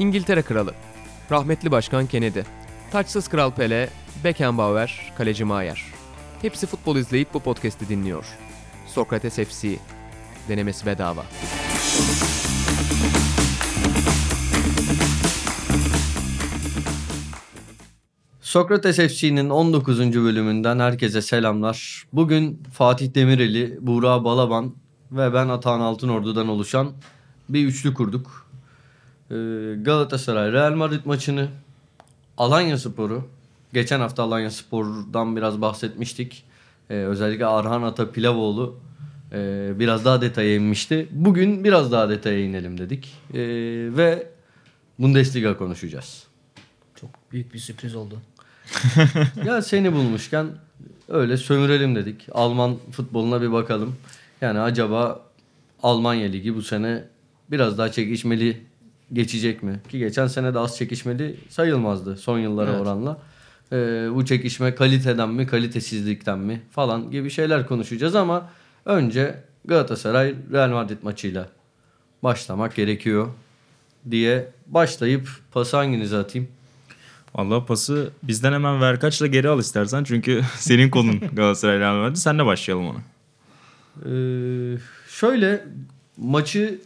İngiltere Kralı, rahmetli Başkan Kennedy, taçsız Kral Pele, Beckenbauer, Kaleci Maier. Hepsi futbol izleyip bu podcast'i dinliyor. Sokrates FC. Denemesi bedava. Sokrates FC'nin 19. bölümünden herkese selamlar. Bugün Fatih Demireli, Buğra Balaban ve ben Atahan Altınordu'dan oluşan bir üçlü kurduk. Ee, Galatasaray Real Madrid maçını, Alanya Sporu, geçen hafta Alanya Spor'dan biraz bahsetmiştik. Ee, özellikle Arhan Ata Pilavoğlu e, biraz daha detaya inmişti. Bugün biraz daha detaya inelim dedik. Ee, ve Bundesliga konuşacağız. Çok büyük bir sürpriz oldu. Ya seni bulmuşken öyle sömürelim dedik. Alman futboluna bir bakalım. Yani acaba Almanya Ligi bu sene biraz daha çekişmeli geçecek mi? Ki geçen sene de az çekişmeli sayılmazdı son yıllara Evet. oranla. Ee, bu çekişme kaliteden mi kalitesizlikten mi falan gibi şeyler konuşacağız ama önce Galatasaray Real Madrid maçıyla başlamak gerekiyor diye başlayıp pası hanginize atayım? Vallahi pası bizden hemen ver kaçla geri al istersen. Çünkü senin konun Galatasaray Real Madrid. Senle başlayalım ona. Ee, şöyle maçı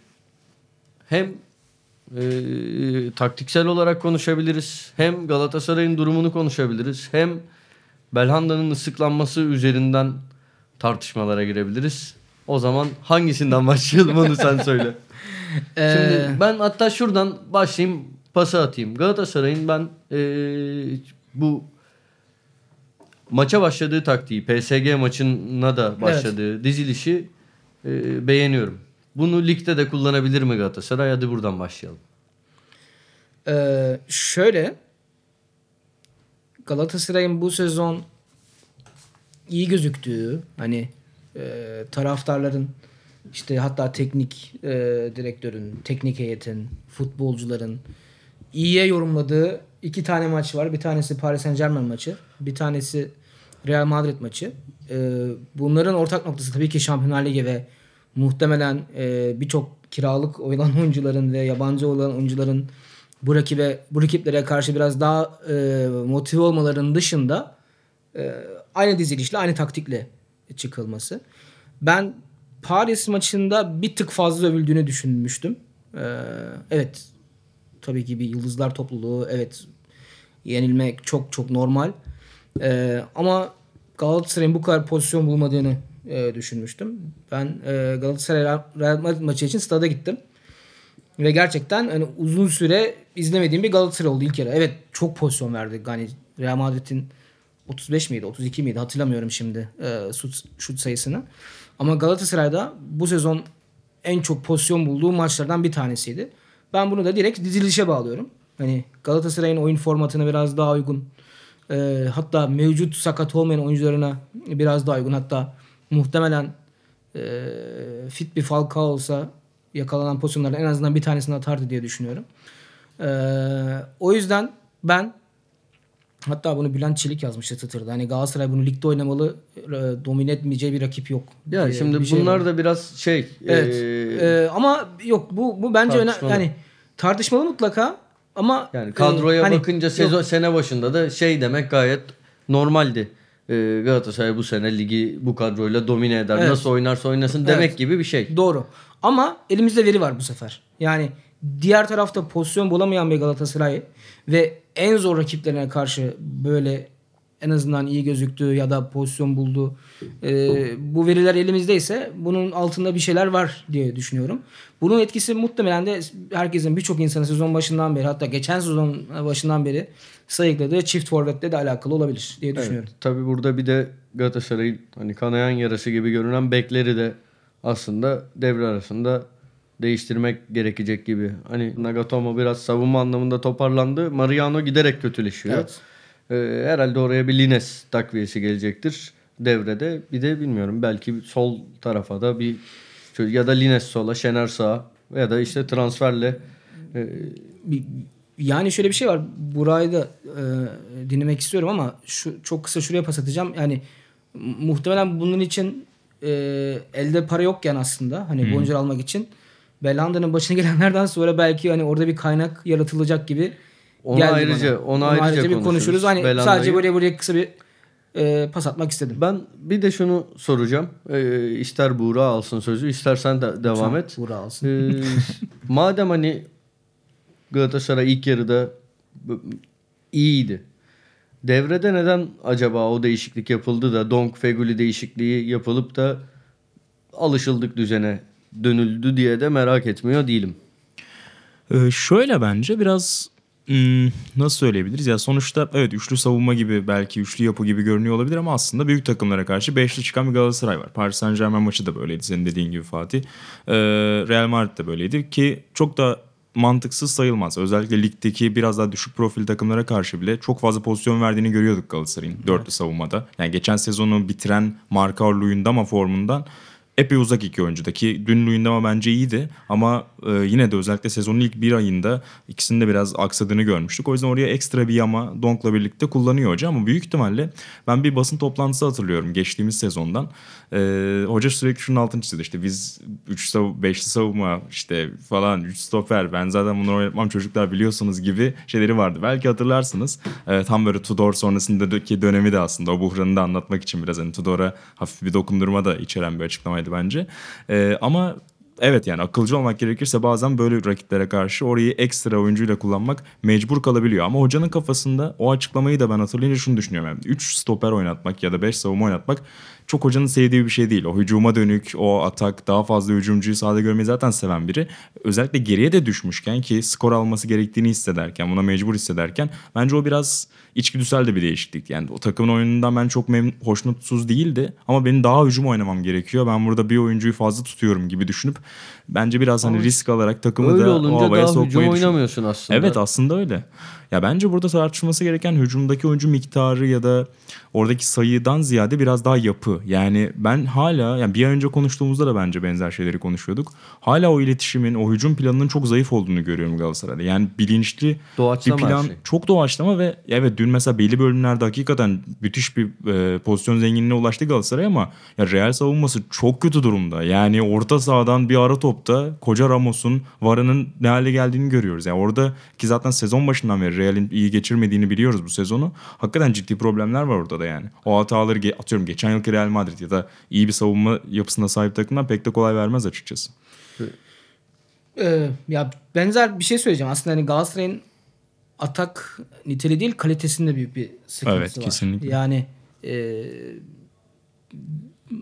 hem e, taktiksel olarak konuşabiliriz. Hem Galatasaray'ın durumunu konuşabiliriz. Hem Belhanda'nın ıslıklanması üzerinden tartışmalara girebiliriz. O zaman hangisinden başlayalım onu sen söyle. Ee, Şimdi ben hatta şuradan başlayayım pası atayım. Galatasaray'ın ben e, bu maça başladığı taktiği, PSG maçına da başladığı dizilişi e, beğeniyorum. Bunu ligde de kullanabilir mi Galatasaray? Hadi buradan başlayalım. Ee, şöyle Galatasaray'ın bu sezon iyi gözüktüğü hani e, taraftarların işte hatta teknik e, direktörün, teknik heyetin, futbolcuların iyiye yorumladığı iki tane maç var. Bir tanesi Paris Saint Germain maçı. Bir tanesi Real Madrid maçı. E, bunların ortak noktası tabii ki Şampiyonlar Ligi ve muhtemelen e, birçok kiralık olan oyuncuların ve yabancı olan oyuncuların bu rakibe bu rakiplere karşı biraz daha e, motive olmalarının dışında e, aynı dizilişle aynı taktikle çıkılması. Ben Paris maçında bir tık fazla övüldüğünü düşünmüştüm. E, evet tabii ki bir yıldızlar topluluğu evet yenilmek çok çok normal. E, ama Galatasaray'ın bu kadar pozisyon bulmadığını e, düşünmüştüm. Ben e, Galatasaray Real Madrid maçı için stada gittim. Ve gerçekten hani uzun süre izlemediğim bir Galatasaray oldu ilk kere. Evet çok pozisyon verdi. Yani Real Madrid'in 35 miydi 32 miydi hatırlamıyorum şimdi e, şut sayısını. Ama Galatasaray'da bu sezon en çok pozisyon bulduğu maçlardan bir tanesiydi. Ben bunu da direkt dizilişe bağlıyorum. Hani Galatasaray'ın oyun formatına biraz daha uygun. e, hatta mevcut sakat olmayan oyuncularına biraz daha uygun. Hatta muhtemelen e, fit bir Falcao olsa yakalanan pozisyonlardan en azından bir tanesini atardı diye düşünüyorum. E, o yüzden ben hatta bunu Bülent Çelik yazmıştı Twitter'da. Hani Galatasaray bunu ligde oynamalı e, domine etmeyeceği bir rakip yok. Ya diye şimdi şey bunlar var. da biraz şey Evet. e, Ee, ama yok bu bu bence öne, tartışmalı. yani tartışmalı mutlaka ama yani kadroya e, hani bakınca yok, sezon sene başında da şey demek gayet normaldi. E, Galatasaray bu sene ligi bu kadroyla domine eder. Evet. Nasıl oynarsa oynasın demek Evet. gibi bir şey. Doğru. Ama elimizde veri var bu sefer. Yani diğer tarafta pozisyon bulamayan bir Galatasaray ve en zor rakiplerine karşı böyle en azından iyi gözüktüğü ya da pozisyon bulduğu e, bu veriler elimizdeyse bunun altında bir şeyler var diye düşünüyorum. Bunun etkisi muhtemelen de herkesin birçok insanın sezon başından beri hatta geçen sezon başından beri sayıkladığı çift forvetle de alakalı olabilir diye düşünüyorum. Evet, tabii burada bir de Galatasaray'ın hani kanayan yarası gibi görünen bekleri de aslında devre arasında değiştirmek gerekecek gibi. Hani Nagatomo biraz savunma anlamında toparlandı. Mariano giderek kötüleşiyor. Evet. Ee, herhalde oraya bir Lines takviyesi gelecektir devrede. Bir de bilmiyorum belki sol tarafa da bir ya da Lines sola, Şener sağa ya da işte transferle e, yani şöyle bir şey var. Burayı da e, dinlemek istiyorum ama şu çok kısa şuraya pas atacağım. Yani muhtemelen bunun için e, elde para yokken aslında hani oyuncuları almak için Belhanda'nın başına gelenlerden sonra belki hani orada bir kaynak yaratılacak gibi Onu geldi ayrıca- bana. onu ayrıca bir konuşuruz. Hani Belhanda'yı. sadece böyle buraya kısa bir e, pas atmak istedim. Ben bir de şunu soracağım. Ee, ister Buğra alsın sözü, ister sen de devam et. Buğra alsın. Ee, madem hani Galatasaray ilk yarıda iyiydi. Devrede neden acaba o değişiklik yapıldı da Donk Feguli değişikliği yapılıp da alışıldık düzene dönüldü diye de merak etmiyor değilim. Ee, şöyle bence biraz hmm, nasıl söyleyebiliriz ya sonuçta evet üçlü savunma gibi belki üçlü yapı gibi görünüyor olabilir ama aslında büyük takımlara karşı beşli çıkan bir Galatasaray var. Paris Saint Germain maçı da böyleydi senin dediğin gibi Fatih. Ee, Real Madrid de böyleydi ki çok da mantıksız sayılmaz. Özellikle ligdeki biraz daha düşük profil takımlara karşı bile çok fazla pozisyon verdiğini görüyorduk Galatasaray'ın dörtlü savunmada. Yani geçen sezonu bitiren Marka Luyendama formundan epey uzak iki oyuncudaki. Dün Luyendama bence iyiydi ama e, yine de özellikle sezonun ilk bir ayında ikisinin de biraz aksadığını görmüştük. O yüzden oraya ekstra bir yama Donk'la birlikte kullanıyor hoca ama büyük ihtimalle ben bir basın toplantısı hatırlıyorum geçtiğimiz sezondan. E, hoca sürekli şunun altını çizdi işte biz 3 sav 5'li savunma işte falan 3 stoper ben zaten bunları oynatmam çocuklar biliyorsunuz gibi şeyleri vardı. Belki hatırlarsınız. E, tam böyle Tudor sonrasındaki dönemi de aslında o buhranı da anlatmak için biraz hani Tudor'a hafif bir dokundurma da içeren bir açıklamaydı bence. E, ama Evet yani akılcı olmak gerekirse bazen böyle rakiplere karşı orayı ekstra oyuncuyla kullanmak mecbur kalabiliyor. Ama hocanın kafasında o açıklamayı da ben hatırlayınca şunu düşünüyorum. Yani 3 stoper oynatmak ya da 5 savunma oynatmak çok hocanın sevdiği bir şey değil. O hücuma dönük, o atak, daha fazla hücumcuyu sahada görmeyi zaten seven biri. Özellikle geriye de düşmüşken ki skor alması gerektiğini hissederken, buna mecbur hissederken bence o biraz içgüdüsel de bir değişiklik. Yani o takımın oyunundan ben çok memnun, hoşnutsuz değildi ama benim daha hücum oynamam gerekiyor. Ben burada bir oyuncuyu fazla tutuyorum gibi düşünüp bence biraz hani Ama risk alarak takımı Öyle da o olunca havaya daha sokmayı hücum oynamıyorsun aslında. Evet aslında öyle. Ya bence burada tartışılması gereken hücumdaki oyuncu miktarı ya da oradaki sayıdan ziyade biraz daha yapı. Yani ben hala yani bir ay önce konuştuğumuzda da bence benzer şeyleri konuşuyorduk. Hala o iletişimin, o hücum planının çok zayıf olduğunu görüyorum Galatasaray'da. Yani bilinçli Doğaçlama bir plan şey. çok doğaçlama ve evet dün mesela belli bölümlerde hakikaten müthiş bir e, pozisyon zenginliğine ulaştı Galatasaray ama ya Real savunması çok kötü durumda. Yani orta sahadan bir ara topta koca Ramos'un Vara'nın ne hale geldiğini görüyoruz. Yani orada ki zaten sezon başından beri Real'in iyi geçirmediğini biliyoruz bu sezonu. Hakikaten ciddi problemler var orada da yani. O hataları ge- atıyorum geçen yılki Real Madrid ya da iyi bir savunma yapısına sahip takımdan pek de kolay vermez açıkçası. Ee, ya benzer bir şey söyleyeceğim. Aslında hani Galatasaray'ın atak niteliği değil kalitesinde büyük bir sıkıntısı Evet, var. kesinlikle. Yani e,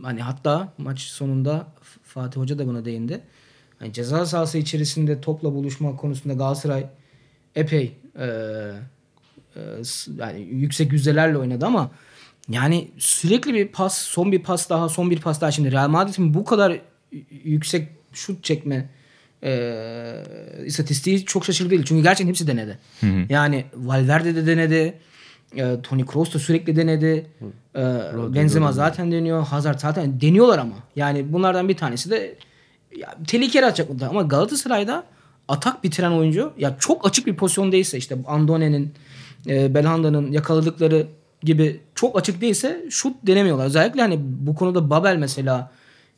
hani hatta maç sonunda Fatih Hoca da buna değindi. Hani ceza sahası içerisinde topla buluşma konusunda Galatasaray epey e, e, yani yüksek yüzdelerle oynadı ama yani sürekli bir pas, son bir pas daha, son bir pas daha. Şimdi Real Madrid'in bu kadar yüksek şut çekme e, istatistiği çok şaşırtıcı değil. Çünkü gerçekten hepsi denedi. Yani Valverde de denedi. E, Toni Kroos da sürekli denedi. E, Benzema zaten deniyor. Hazard zaten deniyorlar ama. Yani bunlardan bir tanesi de ya, tehlikeli atacak mutlaka. Ama Galatasaray'da atak bitiren oyuncu ya çok açık bir pozisyon değilse işte Andone'nin e, Belhanda'nın yakaladıkları gibi çok açık değilse şut denemiyorlar. Özellikle hani bu konuda Babel mesela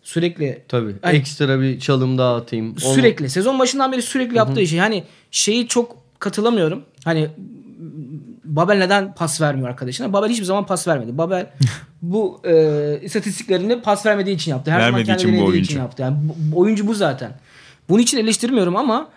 sürekli Tabii. Hani- Ekstra bir çalım daha atayım. Onu- Sürekli. Sezon başından beri sürekli yaptığı şey. Hani şeyi çok katılamıyorum. Hani Babel neden pas vermiyor arkadaşına? Babel hiçbir zaman pas vermedi. Babel bu e, istatistiklerini pas vermediği için yaptı. Her Vermediği zaman için bu denediği için oyuncu. yaptı. Yani bu, oyuncu bu zaten. Bunun için eleştirmiyorum ama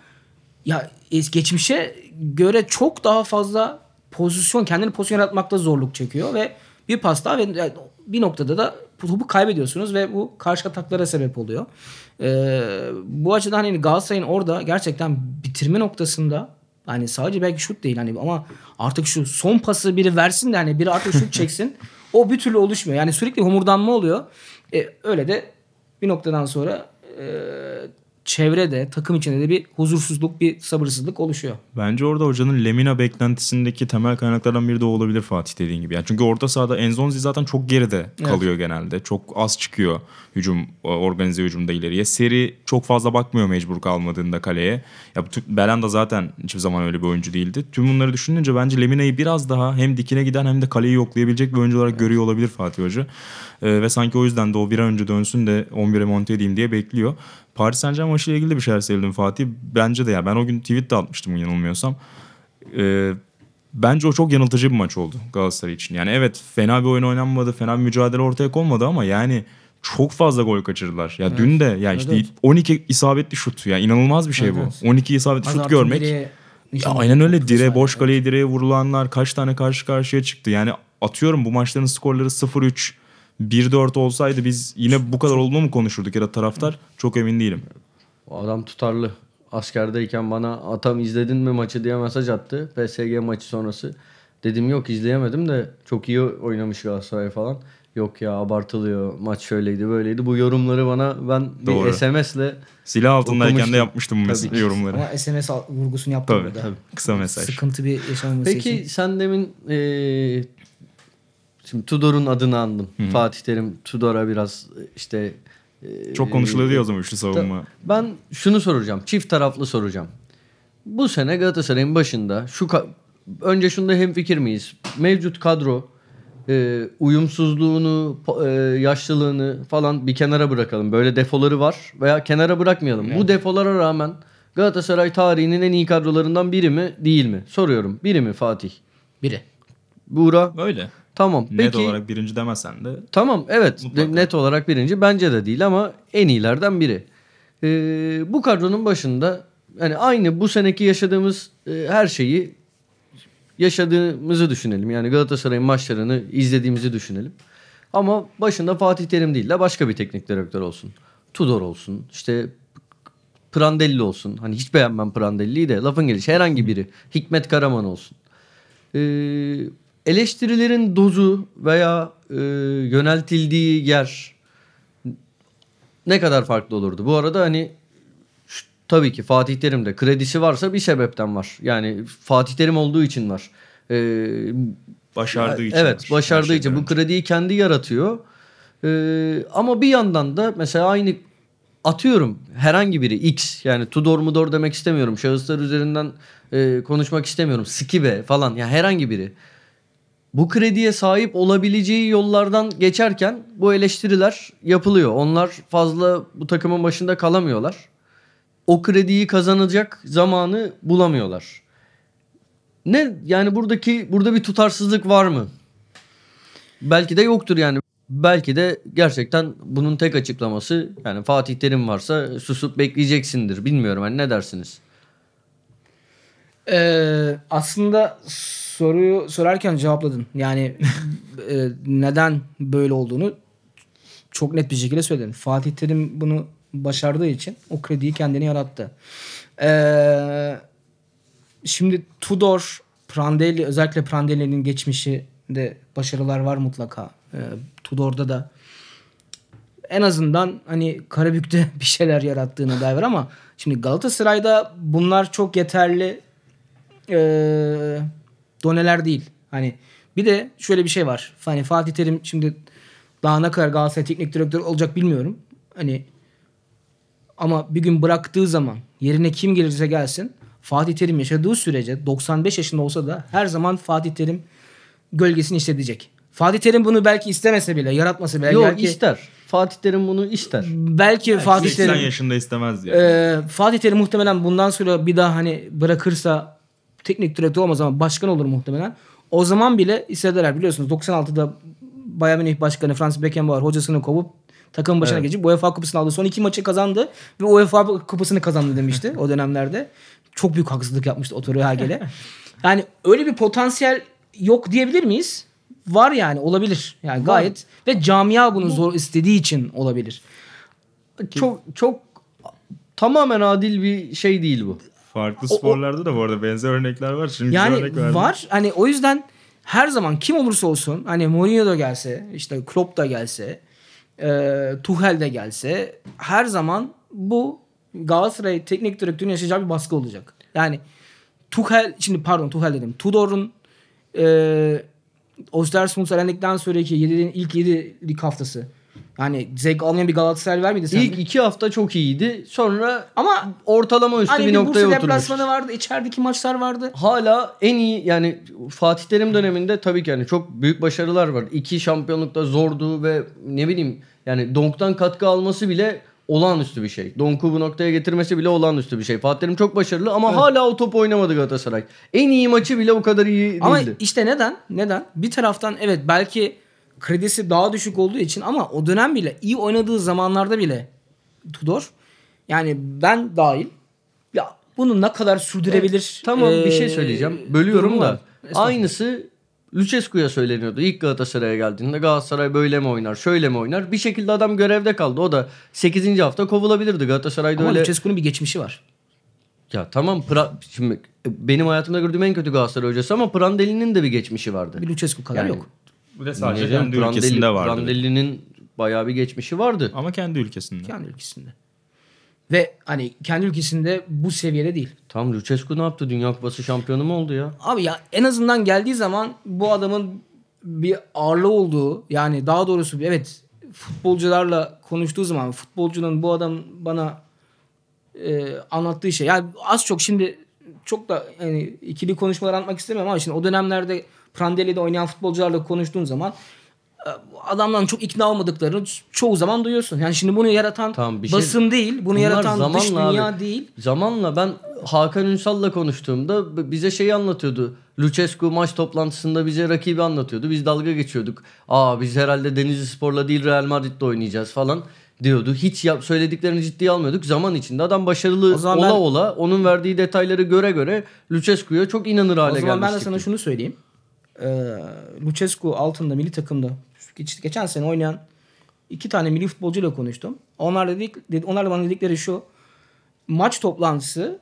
ya es- geçmişe göre çok daha fazla pozisyon kendini pozisyon yaratmakta zorluk çekiyor ve bir pas daha ve yani bir noktada da topu kaybediyorsunuz ve bu karşı ataklara sebep oluyor. Ee, bu açıdan hani Galatasaray'ın orada gerçekten bitirme noktasında hani sadece belki şut değil hani ama artık şu son pası biri versin de hani biri artık şut çeksin. O bir türlü oluşmuyor. Yani sürekli homurdanma oluyor. E, öyle de bir noktadan sonra e, çevrede, takım içinde de bir huzursuzluk, bir sabırsızlık oluşuyor. Bence orada hocanın Lemina beklentisindeki temel kaynaklardan biri de olabilir Fatih dediğin gibi. Yani çünkü orta sahada Enzonzi zaten çok geride kalıyor genelde. Çok az çıkıyor hücum organize hücumda ileriye. Seri çok fazla bakmıyor mecbur kalmadığında kaleye. Ya Belanda zaten hiçbir zaman öyle bir oyuncu değildi. Tüm bunları düşününce bence Lemina'yı biraz daha hem dikine giden hem de kaleyi yoklayabilecek bir oyuncu olarak görüyor olabilir Fatih Hoca. Ee, ve sanki o yüzden de o bir an önce dönsün de 11'e monte edeyim diye bekliyor. Paris Saint Germain maçıyla ilgili de bir şeyler söyledim Fatih. Bence de ya ben o gün tweet de atmıştım yanılmıyorsam. Ee, bence o çok yanıltıcı bir maç oldu Galatasaray için. Yani evet fena bir oyun oynanmadı, fena bir mücadele ortaya konmadı ama yani çok fazla gol kaçırdılar. Ya dün de ya işte Evet. 12 isabetli şut ya inanılmaz bir şey Evet, bu. evet. 12 isabetli şut görmek. direğe Ya aynen öyle Çok boş kaleye direğe vurulanlar kaç tane karşı karşıya çıktı. Yani atıyorum bu maçların skorları 0-3 1-4 olsaydı biz yine bu kadar olduğunu mu konuşurduk ya da taraftar çok emin değilim. O adam tutarlı. Askerdeyken bana atam izledin mi maçı diye mesaj attı. PSG maçı sonrası. Dedim yok izleyemedim de çok iyi oynamış Galatasaray falan. Yok ya abartılıyor. Maç şöyleydi böyleydi. Bu yorumları bana ben bir Doğru. SMS'le Silah altındayken Okumuştum. de yapmıştım bu Tabii ki. yorumları. Ama SMS vurgusunu yaptım Tabii, burada. tabii. Kısa mesaj. Sıkıntı bir yaşamaması Peki için. sen demin eee, şimdi Tudor'un adını andın. Fatih Terim Tudor'a biraz işte eee, Çok konuşuluyor ya o zaman üçlü savunma. Ben şunu soracağım. Çift taraflı soracağım. Bu sene Galatasaray'ın başında şu ka- önce şunda hemfikir miyiz? Mevcut kadro e, uyumsuzluğunu, e, yaşlılığını falan bir kenara bırakalım. Böyle defoları var veya kenara bırakmayalım. Bu defolara rağmen Galatasaray tarihinin en iyi kadrolarından biri mi, değil mi? Soruyorum. Biri mi Fatih? Biri. Buğra? Öyle. Tamam. Net Peki olarak birinci demesen de Tamam evet Mutlaka. Net olarak birinci bence de değil ama en iyilerden biri. Ee, bu kadronun başında yani aynı bu seneki yaşadığımız e, her şeyi yaşadığımızı düşünelim. Yani Galatasaray'ın maçlarını izlediğimizi düşünelim. Ama başında Fatih Terim değil de başka bir teknik direktör olsun. Tudor olsun. işte Prandelli olsun. Hani hiç beğenmem Prandelli'yi de lafın gelişi herhangi biri. Hikmet Karaman olsun. Ee, eleştirilerin dozu veya e, yöneltildiği yer ne kadar farklı olurdu? Bu arada hani şu- tabii ki Fatih Terim'de kredisi varsa bir sebepten var. Yani Fatih Terim olduğu için var. Ee, başardığı için. Evet var. başardığı için. Bu krediyi kendi yaratıyor. Ee, ama bir yandan da mesela aynı atıyorum herhangi biri X yani Tudor Mudor demek istemiyorum. Şahıslar üzerinden e, konuşmak istemiyorum. Skibe falan ya herhangi biri. Bu krediye sahip olabileceği yollardan geçerken bu eleştiriler yapılıyor. Onlar fazla bu takımın başında kalamıyorlar. O krediyi kazanacak zamanı bulamıyorlar. Ne yani buradaki burada bir tutarsızlık var mı? Belki de yoktur yani. Belki de gerçekten bunun tek açıklaması yani Fatih Terim varsa susup bekleyeceksindir. Bilmiyorum hani ne dersiniz? Ee, aslında soruyu sorarken cevapladın. Yani e, neden böyle olduğunu çok net bir şekilde söyledin. Fatih Terim bunu başardığı için o krediyi kendine yarattı. Ee, şimdi Tudor, Prandelli özellikle Prandelli'nin geçmişinde başarılar var mutlaka. Ee, Tudor'da da en azından hani Karabük'te bir şeyler yarattığına dair var ama şimdi Galatasaray'da bunlar çok yeterli eee doneler değil. Hani bir de şöyle bir şey var. Hani Fatih Terim şimdi daha ne kadar Galatasaray teknik direktör olacak bilmiyorum. Hani ama bir gün bıraktığı zaman yerine kim gelirse gelsin Fatih Terim yaşadığı sürece 95 yaşında olsa da her zaman Fatih Terim gölgesini hissedecek. Fatih Terim bunu belki istemese bile, yaratmasa bile Yok belki ister. Fatih Terim bunu ister. belki Fatih 80 Terim yaşında istemez diye. ee, Fatih Terim muhtemelen bundan sonra bir daha hani bırakırsa teknik direktör olmaz ama başkan olur muhtemelen. O zaman bile hissederler biliyorsunuz 96'da Bayern Münih Başkanı Franz Beckenbauer hocasını kovup takım başına Evet. geçip UEFA Kupası'nı aldı. Son iki maçı kazandı ve UEFA Kupası'nı kazandı demişti o dönemlerde. Çok büyük haksızlık yapmıştı Otto Hagel'e. yani öyle bir potansiyel yok diyebilir miyiz? Var yani olabilir. Yani gayet ve camia bunu zor istediği için olabilir. Çok çok tamamen adil bir şey değil bu. Farklı sporlarda da bu arada benzer örnekler var. Şimdi Yani örnek verdim. var. Hani o yüzden her zaman kim olursa olsun hani Mourinho da gelse, işte Klopp da gelse, e, Tuchel de gelse her zaman bu Galatasaray teknik direktörünün yaşayacağı bir baskı olacak. Yani Tuchel şimdi pardon Tuchel dedim. Tudor'un e, Ostersund elendikten sonraki yediğin ilk 7 lig haftası. Yani zevk almayan bir Galatasaray var mıydı sen? İlk iki hafta çok iyiydi. Sonra Ama ortalama üstü hani bir bir noktaya Bursa oturmuş. deplasmanı vardı. içerideki maçlar vardı. Hala en iyi yani Fatih Terim döneminde tabii ki yani çok büyük başarılar var. İki şampiyonlukta zordu ve ne bileyim yani Donk'tan katkı alması bile olağanüstü bir şey. Donku bu noktaya getirmesi bile olağanüstü bir şey. Fatih Terim çok başarılı ama hala o top oynamadı Galatasaray. En iyi maçı bile o kadar iyi değildi. Ama işte neden? Neden? Bir taraftan evet belki kredisi daha düşük olduğu için ama o dönem bile iyi oynadığı zamanlarda bile Tudor yani ben dahil ya bunu ne kadar sürdürebilir? Tamam bir ee, şey söyleyeceğim. Bölüyorum da. Aynısı Lucescu'ya söyleniyordu. İlk Galatasaray'a geldiğinde Galatasaray böyle mi oynar, şöyle mi oynar? Bir şekilde adam görevde kaldı. O da 8. hafta kovulabilirdi. Galatasaray'da Ama öyle... Lucescu'nun bir geçmişi var. Ya tamam pra... şimdi benim hayatımda gördüğüm en kötü Galatasaray hocası ama Prandelli'nin de bir geçmişi vardı. Bir Lucescu kadar Yani- yok. Bu da sadece canım? kendi Prandelli- ülkesinde vardı. Prandelli'nin bayağı bir geçmişi vardı. Ama kendi ülkesinde. Kendi ülkesinde. Ve hani kendi ülkesinde bu seviyede değil. Tam Lucescu ne yaptı? Dünya Kupası şampiyonu mu oldu ya? Abi ya en azından geldiği zaman bu adamın bir ağırlığı olduğu yani daha doğrusu evet futbolcularla konuştuğu zaman futbolcunun bu adam bana e, anlattığı şey yani az çok şimdi çok da hani ikili konuşmalar anlatmak istemiyorum ama şimdi o dönemlerde Prandelli'de oynayan futbolcularla konuştuğun zaman e, adamdan çok ikna olmadıklarını çoğu zaman duyuyorsun. Yani şimdi bunu yaratan Tamam, bir şey- basın değil, bunu yaratan dış dünya abi. değil. Zamanla ben Hakan Ünsal'la konuştuğumda bize şeyi anlatıyordu. Lucescu maç toplantısında bize rakibi anlatıyordu. Biz dalga geçiyorduk. Aa biz herhalde Denizli Spor'la değil Real Madrid'le oynayacağız falan diyordu. Hiç yap, söylediklerini ciddiye almıyorduk. Zaman içinde adam başarılı ola ben- ola onun verdiği detayları göre göre Lucescu'ya çok inanır hale O zaman ben de gelmiştik. sana şunu söyleyeyim. Ee, Lucescu altında milli takımda geç- geçen sene oynayan iki tane milli futbolcuyla konuştum. Onlar dedik, dedi, onlar da bana dedikleri şu. Maç toplantısı,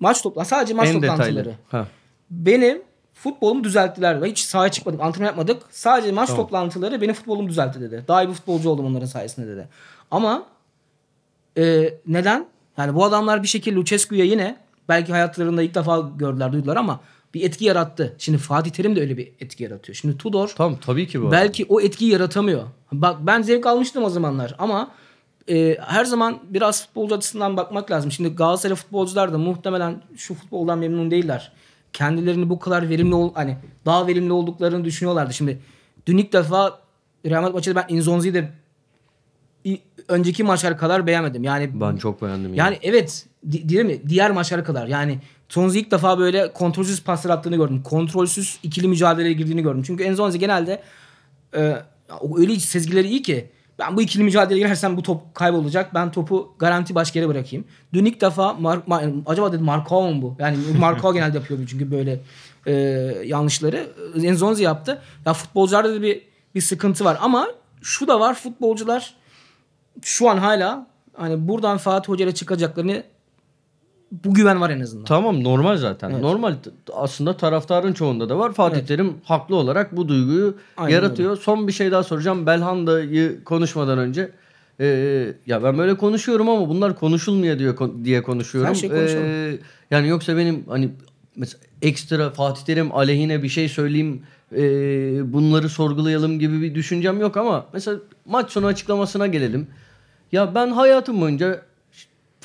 maç toplan sadece maç en toplantıları. detaylı. Ha. Benim futbolumu düzelttiler. Hiç sahaya çıkmadık, antrenman yapmadık. Sadece maç Tamam. toplantıları benim futbolumu düzeltti dedi. Daha iyi bir futbolcu oldum onların sayesinde dedi. Ama e, neden? Yani bu adamlar bir şekilde Lucescu'ya yine belki hayatlarında ilk defa gördüler, duydular ama bir etki yarattı. Şimdi Fatih Terim de öyle bir etki yaratıyor. Şimdi Tudor Tamam tabii ki bu. belki o etkiyi yaratamıyor. Bak ben zevk almıştım o zamanlar ama e, her zaman biraz futbolcu açısından bakmak lazım. Şimdi Galatasaray futbolcular da muhtemelen şu futboldan memnun değiller. Kendilerini bu kadar verimli ol, hani daha verimli olduklarını düşünüyorlardı. Şimdi dün ilk defa Real Madrid maçında ben Inzonzi'yi de i- önceki maçlar kadar beğenmedim. Yani Ben çok beğendim. yani evet di- mi? Diğer maçlara kadar. Yani Tonzi ilk defa böyle kontrolsüz paslar attığını gördüm. Kontrolsüz ikili mücadeleye girdiğini gördüm. Çünkü Enzonzi genelde e, öyle sezgileri iyi ki ben bu ikili mücadeleye girersem bu top kaybolacak. Ben topu garanti başka yere bırakayım. Dün ilk defa Mar- Mar- acaba dedim Markao mu bu? Yani Markao genelde yapıyor çünkü böyle e, yanlışları. Enzonzi yaptı. Ya futbolcularda da bir bir sıkıntı var ama şu da var futbolcular şu an hala hani buradan Fatih Hoca ile çıkacaklarını bu güven var en azından. Tamam normal zaten. Evet. Normal aslında taraftarın çoğunda da var. Fatih Evet. Terim haklı olarak bu duyguyu Aynen yaratıyor. Son bir şey daha soracağım. Belhanda'yı konuşmadan önce. Ee, ya ben böyle konuşuyorum ama bunlar konuşulmuyor diye diye konuşuyorum. Her şey konuşalım. Ee, yani yoksa benim hani mesela ekstra Fatih Terim aleyhine bir şey söyleyeyim ee, bunları sorgulayalım gibi bir düşüncem yok ama mesela maç sonu açıklamasına gelelim. Ya ben hayatım boyunca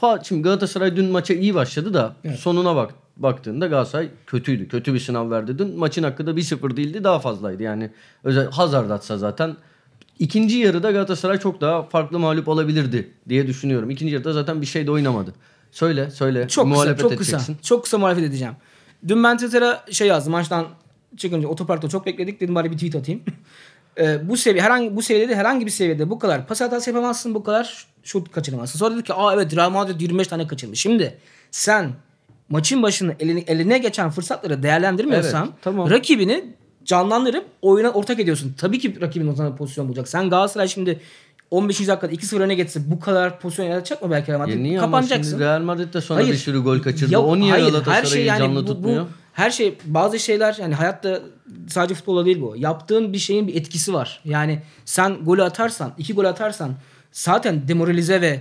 Fa- Şimdi Galatasaray dün maça iyi başladı da sonuna bak baktığında Galatasaray kötüydü. Kötü bir sınav verdi dün. Maçın hakkı da 1-0 değildi daha fazlaydı. Yani özel Hazard atsa zaten ikinci yarıda Galatasaray çok daha farklı mağlup olabilirdi diye düşünüyorum. İkinci yarıda zaten bir şey de oynamadı. Söyle söyle. Çok kısa, Muhalefet çok edeceksin. kısa. Çok kısa muhalefet edeceğim. Dün ben Twitter'a şey yazdım. Maçtan çıkınca otoparkta çok bekledik. Dedim bari bir tweet atayım. Ee, bu seviye herhangi bu seviyede herhangi bir seviyede bu kadar pas hatası yapamazsın, bu kadar şut kaçıramazsın. Sonra dedik ki aa evet Real Madrid 25 tane kaçırmış. Şimdi sen maçın başında eline, eline geçen fırsatları değerlendirmiyorsan Evet, tamam. rakibini canlandırıp oyuna ortak ediyorsun. Tabii ki rakibin o zaman pozisyon bulacak. Sen Galatasaray şimdi 15. dakikada 2-0 öne geçse bu kadar pozisyon yaratacak mı belki Real Madrid? Ya niye ama Kapanacaksın. şimdi Real Madrid de sonra Hayır. bir sürü gol kaçırdı. Yok, o niye hayır, Galatasaray'ı canlı bu- bu- tutmuyor? Her şey bazı şeyler yani hayatta sadece futbolda değil bu. Yaptığın bir şeyin bir etkisi var. Yani sen golü atarsan, iki gol atarsan zaten demoralize ve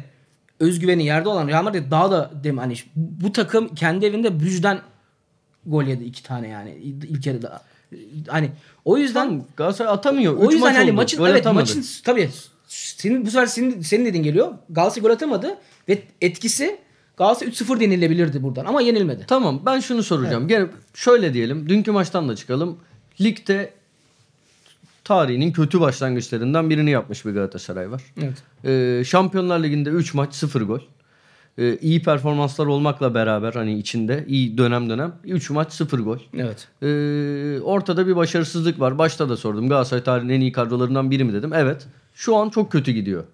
özgüveni yerde olan Real Madrid daha da dem hani bu takım kendi evinde Brüj'den gol yedi iki tane yani ilk yarıda. Hani o yüzden Tamam, Galatasaray atamıyor. o Üç yüzden maç hani oldu. maçın Gol evet atamadı. maçın tabii senin bu sefer senin senin dediğin geliyor. Galatasaray gol atamadı ve etkisi Galatasaray 3-0 denilebilirdi buradan ama yenilmedi. Tamam ben şunu soracağım. Gene şöyle diyelim. Dünkü maçtan da çıkalım. Ligde tarihinin kötü başlangıçlarından birini yapmış bir Galatasaray var. Evet. Ee, Şampiyonlar Ligi'nde 3 maç 0 gol. Ee, iyi performanslar olmakla beraber hani içinde iyi dönem dönem 3 maç 0 gol. Evet. Ee, ortada bir başarısızlık var. Başta da sordum. Galatasaray tarihinin en iyi kadrolarından biri mi dedim. Evet. Şu an çok kötü gidiyor.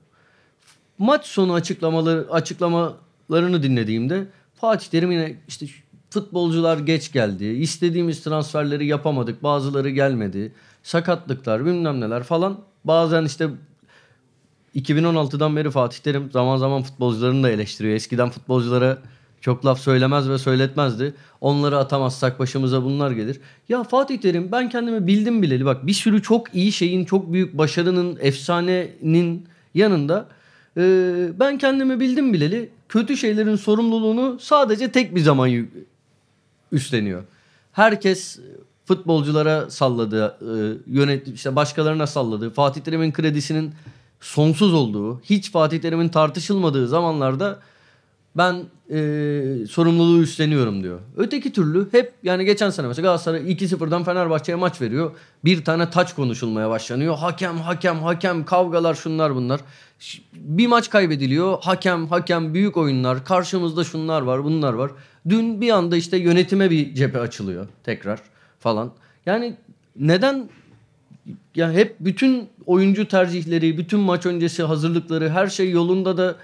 Maç sonu açıklamaları açıklamalarını dinlediğimde Fatih Terim yine işte futbolcular geç geldi. istediğimiz transferleri yapamadık. Bazıları gelmedi. Sakatlıklar bilmem neler falan. Bazen işte 2016'dan beri Fatih Terim zaman zaman futbolcularını da eleştiriyor. Eskiden futbolculara çok laf söylemez ve söyletmezdi. Onları atamazsak başımıza bunlar gelir. Ya Fatih Terim ben kendimi bildim bileli bak bir sürü çok iyi şeyin, çok büyük başarının, efsanenin yanında e, ben kendimi bildim bileli kötü şeylerin sorumluluğunu sadece tek bir zaman üstleniyor. Herkes futbolculara salladı, e, yönet işte başkalarına salladı. Fatih Terim'in kredisinin sonsuz olduğu, hiç Fatih Terim'in tartışılmadığı zamanlarda ben e, sorumluluğu üstleniyorum diyor. Öteki türlü hep yani geçen sene mesela Galatasaray 2-0'dan Fenerbahçe'ye maç veriyor. Bir tane taç konuşulmaya başlanıyor. Hakem, hakem, hakem, kavgalar şunlar bunlar. Bir maç kaybediliyor. Hakem, hakem, büyük oyunlar. Karşımızda şunlar var, bunlar var. Dün bir anda işte yönetime bir cephe açılıyor tekrar falan. Yani neden ya hep bütün oyuncu tercihleri, bütün maç öncesi hazırlıkları, her şey yolunda da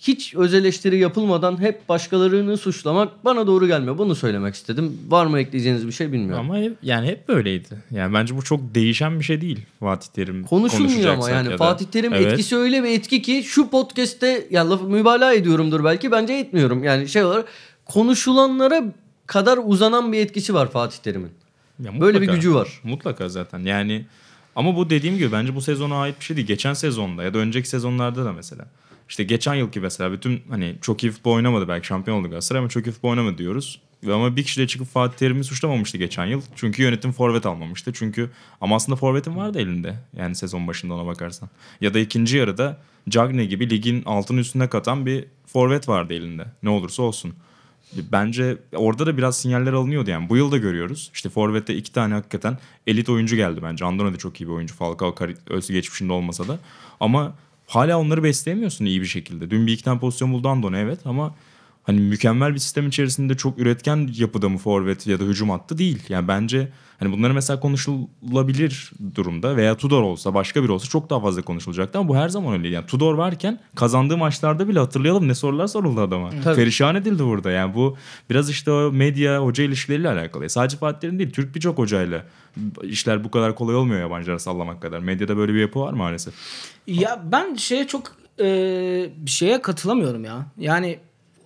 hiç öz eleştiri yapılmadan hep başkalarını suçlamak bana doğru gelmiyor. Bunu söylemek istedim. Var mı ekleyeceğiniz bir şey bilmiyorum. Ama hep, yani hep böyleydi. Yani bence bu çok değişen bir şey değil Fatih Terim Konuşulmuyor ama yani ya da. Fatih Terim Evet. etkisi öyle bir etki ki şu podcast'te ya lafı mübalağa ediyorumdur belki bence etmiyorum. Yani şey olarak konuşulanlara kadar uzanan bir etkisi var Fatih Terim'in. Ya Böyle bir gücü var. Mutlaka zaten. Yani ama bu dediğim gibi bence bu sezona ait bir şey değil. Geçen sezonda ya da önceki sezonlarda da mesela. İşte geçen yılki mesela bütün hani çok iyi futbol oynamadı belki şampiyon oldu Galatasaray ama çok iyi futbol oynamadı diyoruz. Ama bir kişi de çıkıp Fatih Terim'i suçlamamıştı geçen yıl. Çünkü yönetim forvet almamıştı. Çünkü ama aslında forvetin vardı elinde. Yani sezon başında ona bakarsan. Ya da ikinci yarıda Cagney gibi ligin altın üstüne katan bir forvet vardı elinde. Ne olursa olsun. Bence orada da biraz sinyaller alınıyordu yani. Bu yıl da görüyoruz. İşte Forvet'te iki tane hakikaten elit oyuncu geldi bence. Andone de çok iyi bir oyuncu. Falcao ölçü geçmişinde olmasa da. Ama hala onları besleyemiyorsun iyi bir şekilde. Dün bir iki tane pozisyon buldu Andone evet ama hani mükemmel bir sistem içerisinde çok üretken yapıda mı forvet ya da hücum hattı değil. Yani bence hani bunları mesela konuşulabilir durumda veya Tudor olsa başka biri olsa çok daha fazla konuşulacaktı ama bu her zaman öyle. Yani Tudor varken kazandığı maçlarda bile hatırlayalım ne sorular soruldu adama. Tabii. Perişan edildi burada yani bu biraz işte o medya hoca ilişkileriyle alakalı. Sadece Fatih Terim değil Türk birçok hocayla işler bu kadar kolay olmuyor yabancılara sallamak kadar. Medyada böyle bir yapı var maalesef. Ya ben şeye çok e, şeye katılamıyorum ya. Yani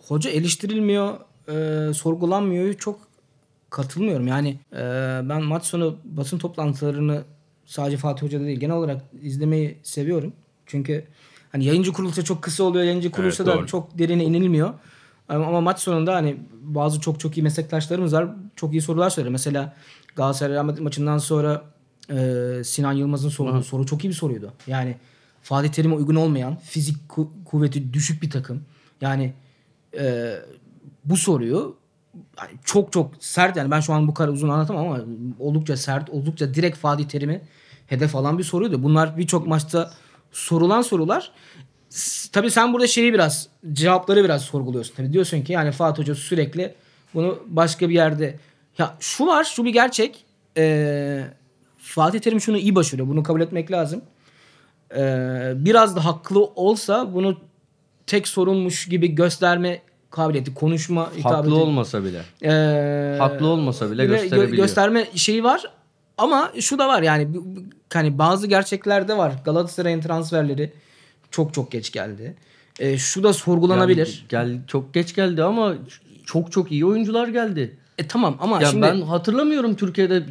hoca eleştirilmiyor, e, sorgulanmıyor çok katılmıyorum. Yani e, ben maç sonu basın toplantılarını sadece Fatih Hoca'da değil genel olarak izlemeyi seviyorum. Çünkü hani yayıncı kuruluşta çok kısa oluyor. Yayıncı kuruluşta da doğru. çok derine inilmiyor. Ama, ama maç sonunda hani bazı çok çok iyi meslektaşlarımız var. Çok iyi sorular söylüyor. Mesela Galatasaray maçından sonra e, Sinan Yılmaz'ın sorduğu soru çok iyi bir soruydu. Yani Fatih Terim'e uygun olmayan, fizik ku- kuvveti düşük bir takım. Yani e, bu soruyu çok çok sert yani ben şu an bu kadar uzun anlatamam ama oldukça sert, oldukça direkt Fatih Terim'i hedef alan bir soruydu. Bunlar birçok maçta sorulan sorular. Tabii sen burada şeyi biraz cevapları biraz sorguluyorsun. Tabii diyorsun ki yani Fatih Hoca sürekli bunu başka bir yerde ya şu var şu bir gerçek. Ee, Fatih Terim şunu iyi başarıyor. Bunu kabul etmek lazım. Ee, biraz da haklı olsa bunu tek sorunmuş gibi gösterme kabiliyeti, konuşma Haklı hitabeti. olmasa bile. Ee, Haklı olmasa bile gösterebiliyor. gösterme şeyi var. Ama şu da var yani hani bazı gerçeklerde var. Galatasaray'ın transferleri çok çok geç geldi. Ee, şu da sorgulanabilir. Yani gel çok geç geldi ama çok çok iyi oyuncular geldi. E tamam ama Ya şimdi ben hatırlamıyorum Türkiye'de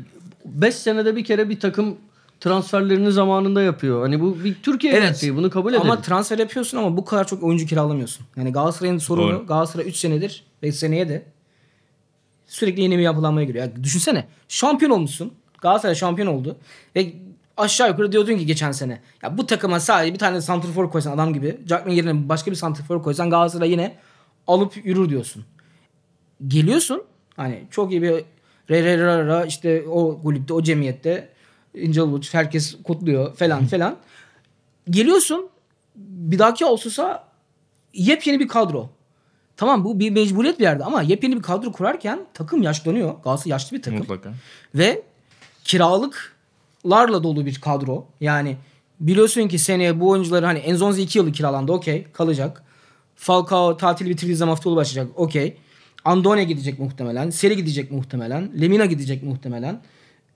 5 senede bir kere bir takım transferlerini zamanında yapıyor. Hani bu bir Türkiye Evet. gerçeği bunu kabul edelim. ama transfer yapıyorsun ama bu kadar çok oyuncu kiralamıyorsun. Yani Galatasaray'ın sorunu Doğru. Galatasaray 3 senedir 5 seneye de sürekli yeni bir yapılanmaya giriyor. Yani düşünsene şampiyon olmuşsun. Galatasaray şampiyon oldu. Ve aşağı yukarı diyordun ki geçen sene. Ya bu takıma sadece bir tane santrfor koysan adam gibi. Jackman yerine başka bir santrfor koysan Galatasaray yine alıp yürür diyorsun. Geliyorsun hani çok iyi bir re re ra ra işte o kulüpte o cemiyette İnce Uluç herkes kutluyor falan falan. Geliyorsun bir dahaki Ağustos'a yepyeni bir kadro. Tamam bu bir mecburiyet bir yerde ama yepyeni bir kadro kurarken takım yaşlanıyor. Galatasaray yaşlı bir takım. Mutlaka. Ve kiralıklarla dolu bir kadro. Yani biliyorsun ki seneye bu oyuncuları hani Enzonzi 2 yıllık kiralandı okey kalacak. Falcao tatili bitirdiği zaman futbolu başlayacak okey. Andone gidecek muhtemelen. Seri gidecek muhtemelen. Lemina gidecek muhtemelen.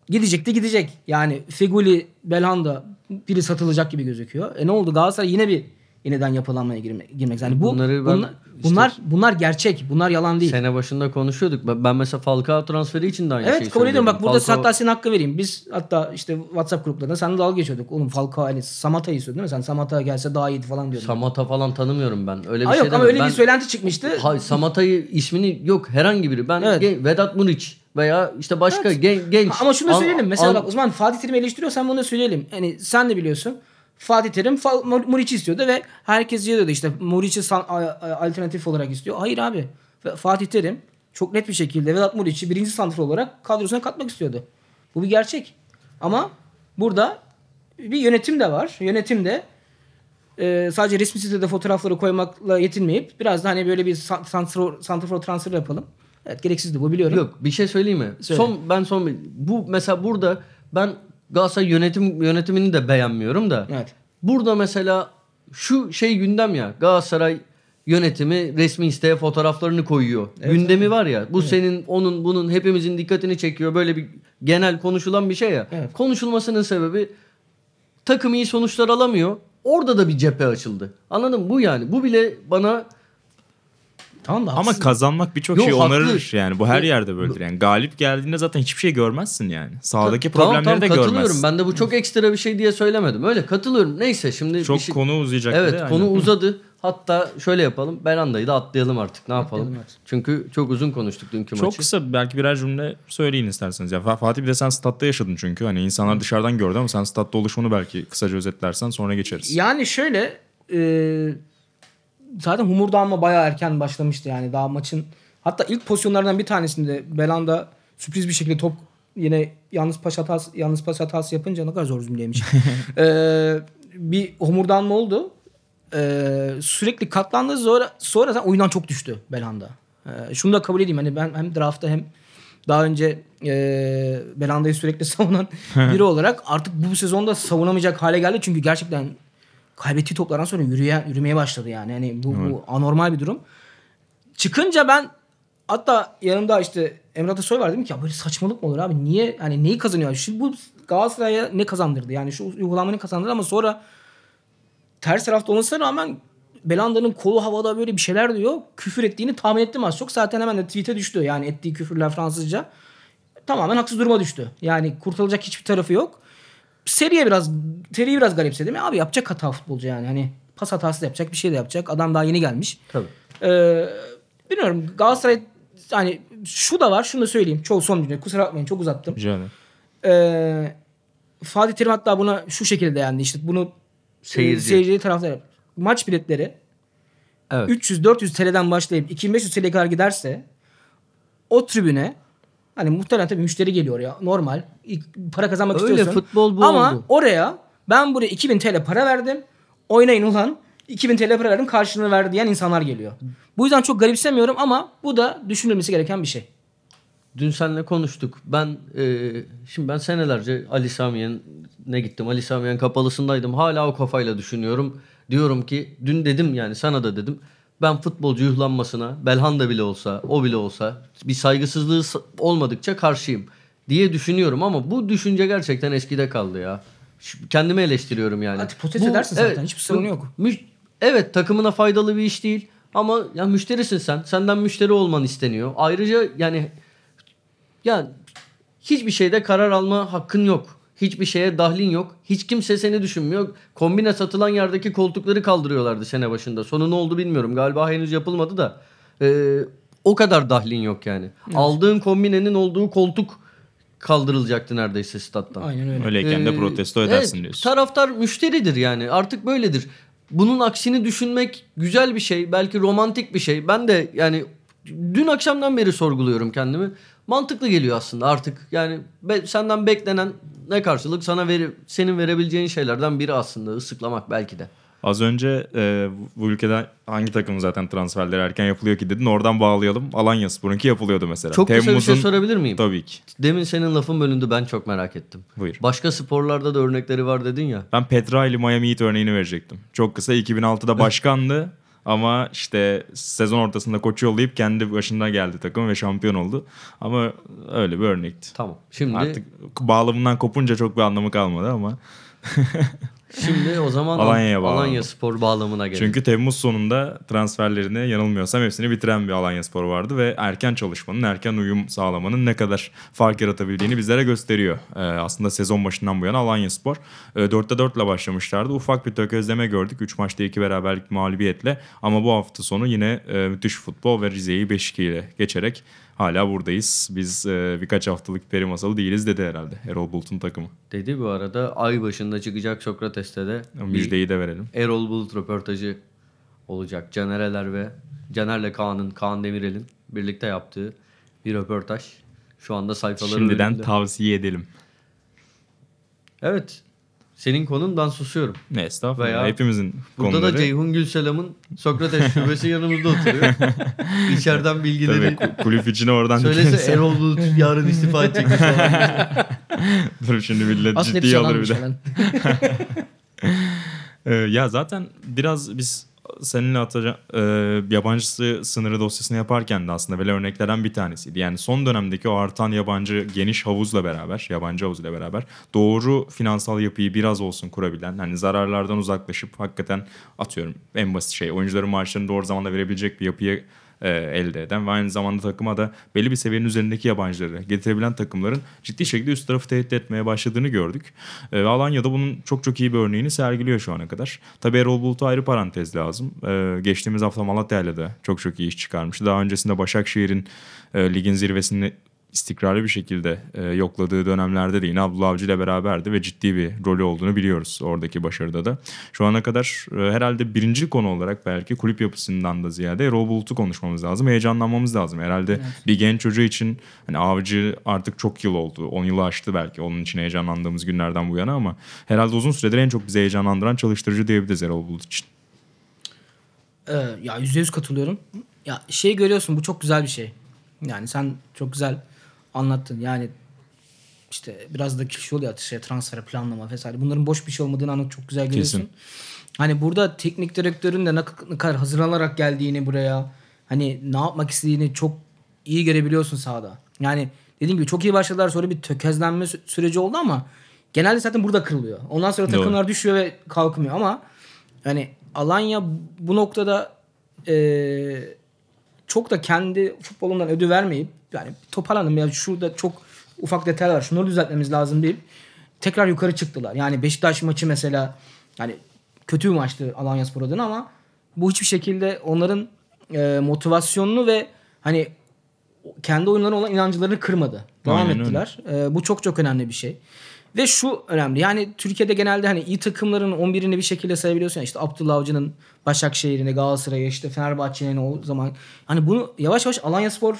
Gidecek de gidecek. Yani Feguli, Belhanda biri satılacak gibi gözüküyor. E ne oldu Galatasaray yine bir yeniden yapılanmaya girme, girmek. Yani bu Bunları ben bunlar, işte- bunlar bunlar gerçek. Bunlar yalan değil. Sene başında konuşuyorduk. Ben ben mesela Falcao transferi için de aynı şeyi Evet kabul ediyorum. Bak burada Falcao- hatta senin hakkı vereyim. Biz hatta işte WhatsApp gruplarında sen dalga geçiyorduk. Oğlum Falcao hani Samata'yı istiyordun değil mi? Sen Samata gelse daha iyiydi falan diyordun. Samata falan tanımıyorum ben. Öyle bir Aa, şey yok ama öyle Ben- bir söylenti çıkmıştı. Hayır Samata'yı ismini yok herhangi biri. Ben Evet. Vedat Muriç veya işte başka Evet. gen- genç. Ama şunu da söyleyelim. Mesela an- bak o zaman Fatih Terim'i eleştiriyorsan bunu da söyleyelim. Hani sen de biliyorsun. Fatih Terim Muriç'i istiyordu ve herkes diyordu işte Muriç'i alternatif olarak istiyor. Hayır abi. Fatih Terim çok net bir şekilde Vedat Muriç'i birinci santrfor olarak kadrosuna katmak istiyordu. Bu bir gerçek. Ama burada bir yönetim de var. Yönetim de e, sadece resmi sitede fotoğrafları koymakla yetinmeyip biraz da hani böyle bir san- santrfor, santrfor transfer yapalım. Evet gereksizdi bu biliyorum. Yok bir şey söyleyeyim mi? Söyle. Son ben son bu mesela burada ben Galatasaray yönetim yönetimini de beğenmiyorum da. Evet. Burada mesela şu şey gündem ya Galatasaray yönetimi resmi siteye fotoğraflarını koyuyor. Gündemi var ya. Bu senin onun bunun hepimizin dikkatini çekiyor. Böyle bir genel konuşulan bir şey ya. Evet. Konuşulmasının sebebi takım iyi sonuçlar alamıyor. Orada da bir cephe açıldı. Anladın mı? Bu yani. Bu bile bana Tamam da Ama haksız. kazanmak birçok Yok, şey haklı. onarır yani. Bu her Yok. yerde böyledir. Yani galip geldiğinde zaten hiçbir şey görmezsin yani. Sahadaki Tamam, problemleri tamam, de katılıyorum. görmezsin. Ben de bu çok ekstra bir şey diye söylemedim. Öyle katılıyorum. Neyse şimdi Çok bir şey... konu uzayacak. Evet de, konu aynen. uzadı. Hatta şöyle yapalım. Beranda'yı da atlayalım artık. Ne yapalım? Atlayalım. Çünkü çok uzun konuştuk dünkü Çok maçı. kısa belki birer cümle söyleyin isterseniz. Ya Fa- Fatih bir de sen statta yaşadın çünkü. Hani insanlar dışarıdan gördü ama sen statta oluşunu belki kısaca özetlersen sonra geçeriz. Yani şöyle e, zaten humurdanma bayağı erken başlamıştı yani daha maçın hatta ilk pozisyonlardan bir tanesinde Belanda sürpriz bir şekilde top yine yalnız pas hatası yalnız pas hatası yapınca ne kadar zor cümleymiş. E, bir homurdanma oldu. E, sürekli katlandı sonra sonra zaten oyundan çok düştü Belanda. E, şunu da kabul edeyim hani ben hem draftta hem daha önce e, Belanda'yı sürekli savunan biri olarak artık bu sezonda savunamayacak hale geldi. Çünkü gerçekten kaybettiği toplardan sonra yürüye, yürümeye başladı yani. yani bu, bu anormal bir durum. Çıkınca ben hatta yanımda işte Emre Atasoy var dedim ki ya böyle saçmalık mı olur abi? Niye hani neyi kazanıyor? Şimdi bu Galatasaray'a ne kazandırdı? Yani şu uygulamanı kazandırdı ama sonra ters tarafta olmasına rağmen Belanda'nın kolu havada böyle bir şeyler diyor. Küfür ettiğini tahmin ettim az çok. Zaten hemen de tweet'e düştü. Yani ettiği küfürler Fransızca. Tamamen haksız duruma düştü. Yani kurtulacak hiçbir tarafı yok. Seriye biraz seriyi biraz garipsedim. Ya abi yapacak hata futbolcu yani. Hani pas hatası yapacak bir şey de yapacak. Adam daha yeni gelmiş. Tabii. Ee, bilmiyorum Galatasaray hani şu da var şunu da söyleyeyim. Çok son cümle kusura bakmayın çok uzattım. Ederim. Ee, Fatih Terim hatta buna şu şekilde değindi. İşte bunu Seyirci. seyirci taraftar maç biletleri Evet. 300-400 TL'den başlayıp 2500 TL'ye kadar giderse o tribüne hani muhtemelen tabii müşteri geliyor ya normal para kazanmak Öyle, istiyorsun. futbol bu Ama oldu. oraya ben buraya 2000 TL para verdim oynayın ulan 2000 TL para verdim karşılığını ver diyen insanlar geliyor. Bu yüzden çok garipsemiyorum ama bu da düşünülmesi gereken bir şey. Dün seninle konuştuk. Ben e, şimdi ben senelerce Ali Samiyen'e gittim. Ali Samiyen kapalısındaydım. Hala o kafayla düşünüyorum. Diyorum ki dün dedim yani sana da dedim. Ben futbolcu yuhlanmasına Belhanda bile olsa o bile olsa bir saygısızlığı olmadıkça karşıyım diye düşünüyorum ama bu düşünce gerçekten eskide kaldı ya. Kendimi eleştiriyorum yani. Hadi protesto edersin zaten, hiçbir sorun yok. Müş- evet takımına faydalı bir iş değil ama ya müşterisin sen. Senden müşteri olman isteniyor. Ayrıca yani ya hiçbir şeyde karar alma hakkın yok. Hiçbir şeye dahlin yok. Hiç kimse seni düşünmüyor. Kombine satılan yerdeki koltukları kaldırıyorlardı sene başında. Sonu ne oldu bilmiyorum. Galiba henüz yapılmadı da. Ee, o kadar dahlin yok yani. Aldığın kombinenin olduğu koltuk kaldırılacaktı neredeyse stat'tan. Aynen öyle. Öyleyken de Ee, protesto edersin evet, diyorsun. Taraftar müşteridir yani. Artık böyledir. Bunun aksini düşünmek güzel bir şey. Belki romantik bir şey. Ben de yani dün akşamdan beri sorguluyorum kendimi. Mantıklı geliyor aslında artık. Yani be- senden beklenen ne karşılık sana veri, senin verebileceğin şeylerden biri aslında ıslıklamak belki de. Az önce e, bu ülkede hangi takım zaten transferleri erken yapılıyor ki dedin. Oradan bağlayalım. Alanya Spor'unki yapılıyordu mesela. Çok kısa bir şey sorabilir miyim? Tabii ki. Demin senin lafın bölündü ben çok merak ettim. Buyur. Başka sporlarda da örnekleri var dedin ya. Ben Petra ile Miami Heat örneğini verecektim. Çok kısa 2006'da başkandı. Ama işte sezon ortasında koçu yollayıp kendi başına geldi takım ve şampiyon oldu. Ama öyle bir örnekti. Tamam. Şimdi Artık bağlamından kopunca çok bir anlamı kalmadı ama. şimdi o zaman Alanya'ya. Alanya Spor bağlamına gelelim. Çünkü Temmuz sonunda transferlerini yanılmıyorsam hepsini bitiren bir Alanya Spor vardı ve erken çalışmanın, erken uyum sağlamanın ne kadar fark yaratabildiğini bizlere gösteriyor. Ee, aslında sezon başından bu yana Alanya Spor e, 4'te 4 ile başlamışlardı. Ufak bir tökezleme gördük. 3 maçta 2 beraberlik mağlubiyetle ama bu hafta sonu yine e, müthiş futbol ve Rize'yi 5-2 ile geçerek hala buradayız. Biz e, birkaç haftalık peri masalı değiliz dedi herhalde Erol Bulut'un takımı. Dedi bu arada ay başında çıkacak Sokrates'te de Müjdeyi de verelim. Erol Bulut röportajı olacak. Canereler ve Caner'le Kaan'ın, Kaan Demirel'in birlikte yaptığı bir röportaj. Şu anda sayfaları Şimdiden önümde. tavsiye edelim. Evet. Senin konun ben susuyorum. Ne estağfurullah. Veya Hepimizin Burada konuları. da Ceyhun Gülselam'ın Sokrates şubesi yanımızda oturuyor. İçeriden bilgileri Tabii ku- kulüp içine oradan söylese Erol Bulut yarın istifa edecek falan. Dur şimdi millet Aslında ciddiye alır bir de. Ee, ya zaten biraz biz seninle atacağım yabancısı sınırı dosyasını yaparken de aslında böyle örneklerden bir tanesiydi. Yani son dönemdeki o artan yabancı geniş havuzla beraber, yabancı havuzla beraber doğru finansal yapıyı biraz olsun kurabilen, hani zararlardan uzaklaşıp hakikaten atıyorum en basit şey oyuncuların maaşlarını doğru zamanda verebilecek bir yapıyı e, elde eden ve aynı zamanda takıma da belli bir seviyenin üzerindeki yabancıları getirebilen takımların ciddi şekilde üst tarafı tehdit etmeye başladığını gördük. E, ve Alanya'da bunun çok çok iyi bir örneğini sergiliyor şu ana kadar. Tabii Erol Bulut'a ayrı parantez lazım. E, geçtiğimiz hafta Malatya'yla da çok çok iyi iş çıkarmıştı. Daha öncesinde Başakşehir'in e, ligin zirvesini istikrarlı bir şekilde e, yokladığı dönemlerde de yine Abdullah Avcı ile beraberdi ve ciddi bir rolü olduğunu biliyoruz oradaki başarıda da. Şu ana kadar e, herhalde birinci konu olarak belki kulüp yapısından da ziyade Erol Bulut'u konuşmamız lazım. Heyecanlanmamız lazım. Herhalde bir genç çocuğu için hani Avcı artık çok yıl oldu. 10 yılı aştı belki onun için heyecanlandığımız günlerden bu yana ama herhalde uzun süredir en çok bizi heyecanlandıran çalıştırıcı diyebiliriz Erol Bulut için. Ee, ya yüzde yüz katılıyorum. Ya şey görüyorsun bu çok güzel bir şey. Yani sen çok güzel anlattın. Yani işte biraz da kişi oluyor şey transfer planlama vesaire. Bunların boş bir şey olmadığını anı çok güzel görüyorsun. Kesin. Hani burada teknik direktörün de ne kadar hazırlanarak geldiğini buraya hani ne yapmak istediğini çok iyi görebiliyorsun sahada. Yani dediğim gibi çok iyi başladılar sonra bir tökezlenme sü- süreci oldu ama genelde zaten burada kırılıyor. Ondan sonra Doğru. takımlar düşüyor ve kalkmıyor ama yani Alanya bu noktada eee, çok da kendi futbolundan ödü vermeyip yani toparlandım ya şurada çok ufak detaylar var şunları düzeltmemiz lazım deyip tekrar yukarı çıktılar. Yani Beşiktaş maçı mesela yani kötü bir maçtı Alanya Spor adına ama bu hiçbir şekilde onların e, motivasyonunu ve hani kendi oyunlarına olan inancılarını kırmadı. Devam Aynen ettiler. E, bu çok çok önemli bir şey. Ve şu önemli. Yani Türkiye'de genelde hani iyi takımların 11'ini bir şekilde sayabiliyorsun. Yani işte Abdullah Avcı'nın Başakşehir'ini, Galatasaray'ı, işte Fenerbahçe'nin o zaman. Hani bunu yavaş yavaş Alanya Spor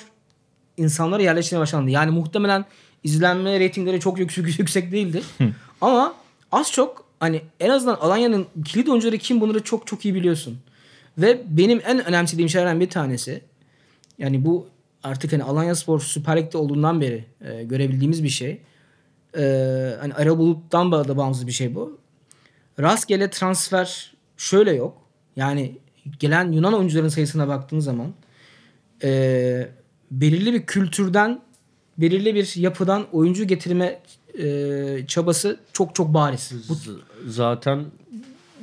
insanlara yerleştirmeye başlandı. Yani muhtemelen izlenme reytingleri çok yüksek, yüksek değildi. Ama az çok hani en azından Alanya'nın kilit oyuncuları kim bunları çok çok iyi biliyorsun. Ve benim en önemsediğim şeylerden bir tanesi yani bu artık hani Alanya Spor Süper Lig'de olduğundan beri e, görebildiğimiz bir şey. E, hani Erol Bulut'tan da bağımsız bir şey bu. Rastgele transfer şöyle yok. Yani gelen Yunan oyuncuların sayısına baktığın zaman e, belirli bir kültürden belirli bir yapıdan oyuncu getirme e, çabası çok çok bariz. Bu, Zaten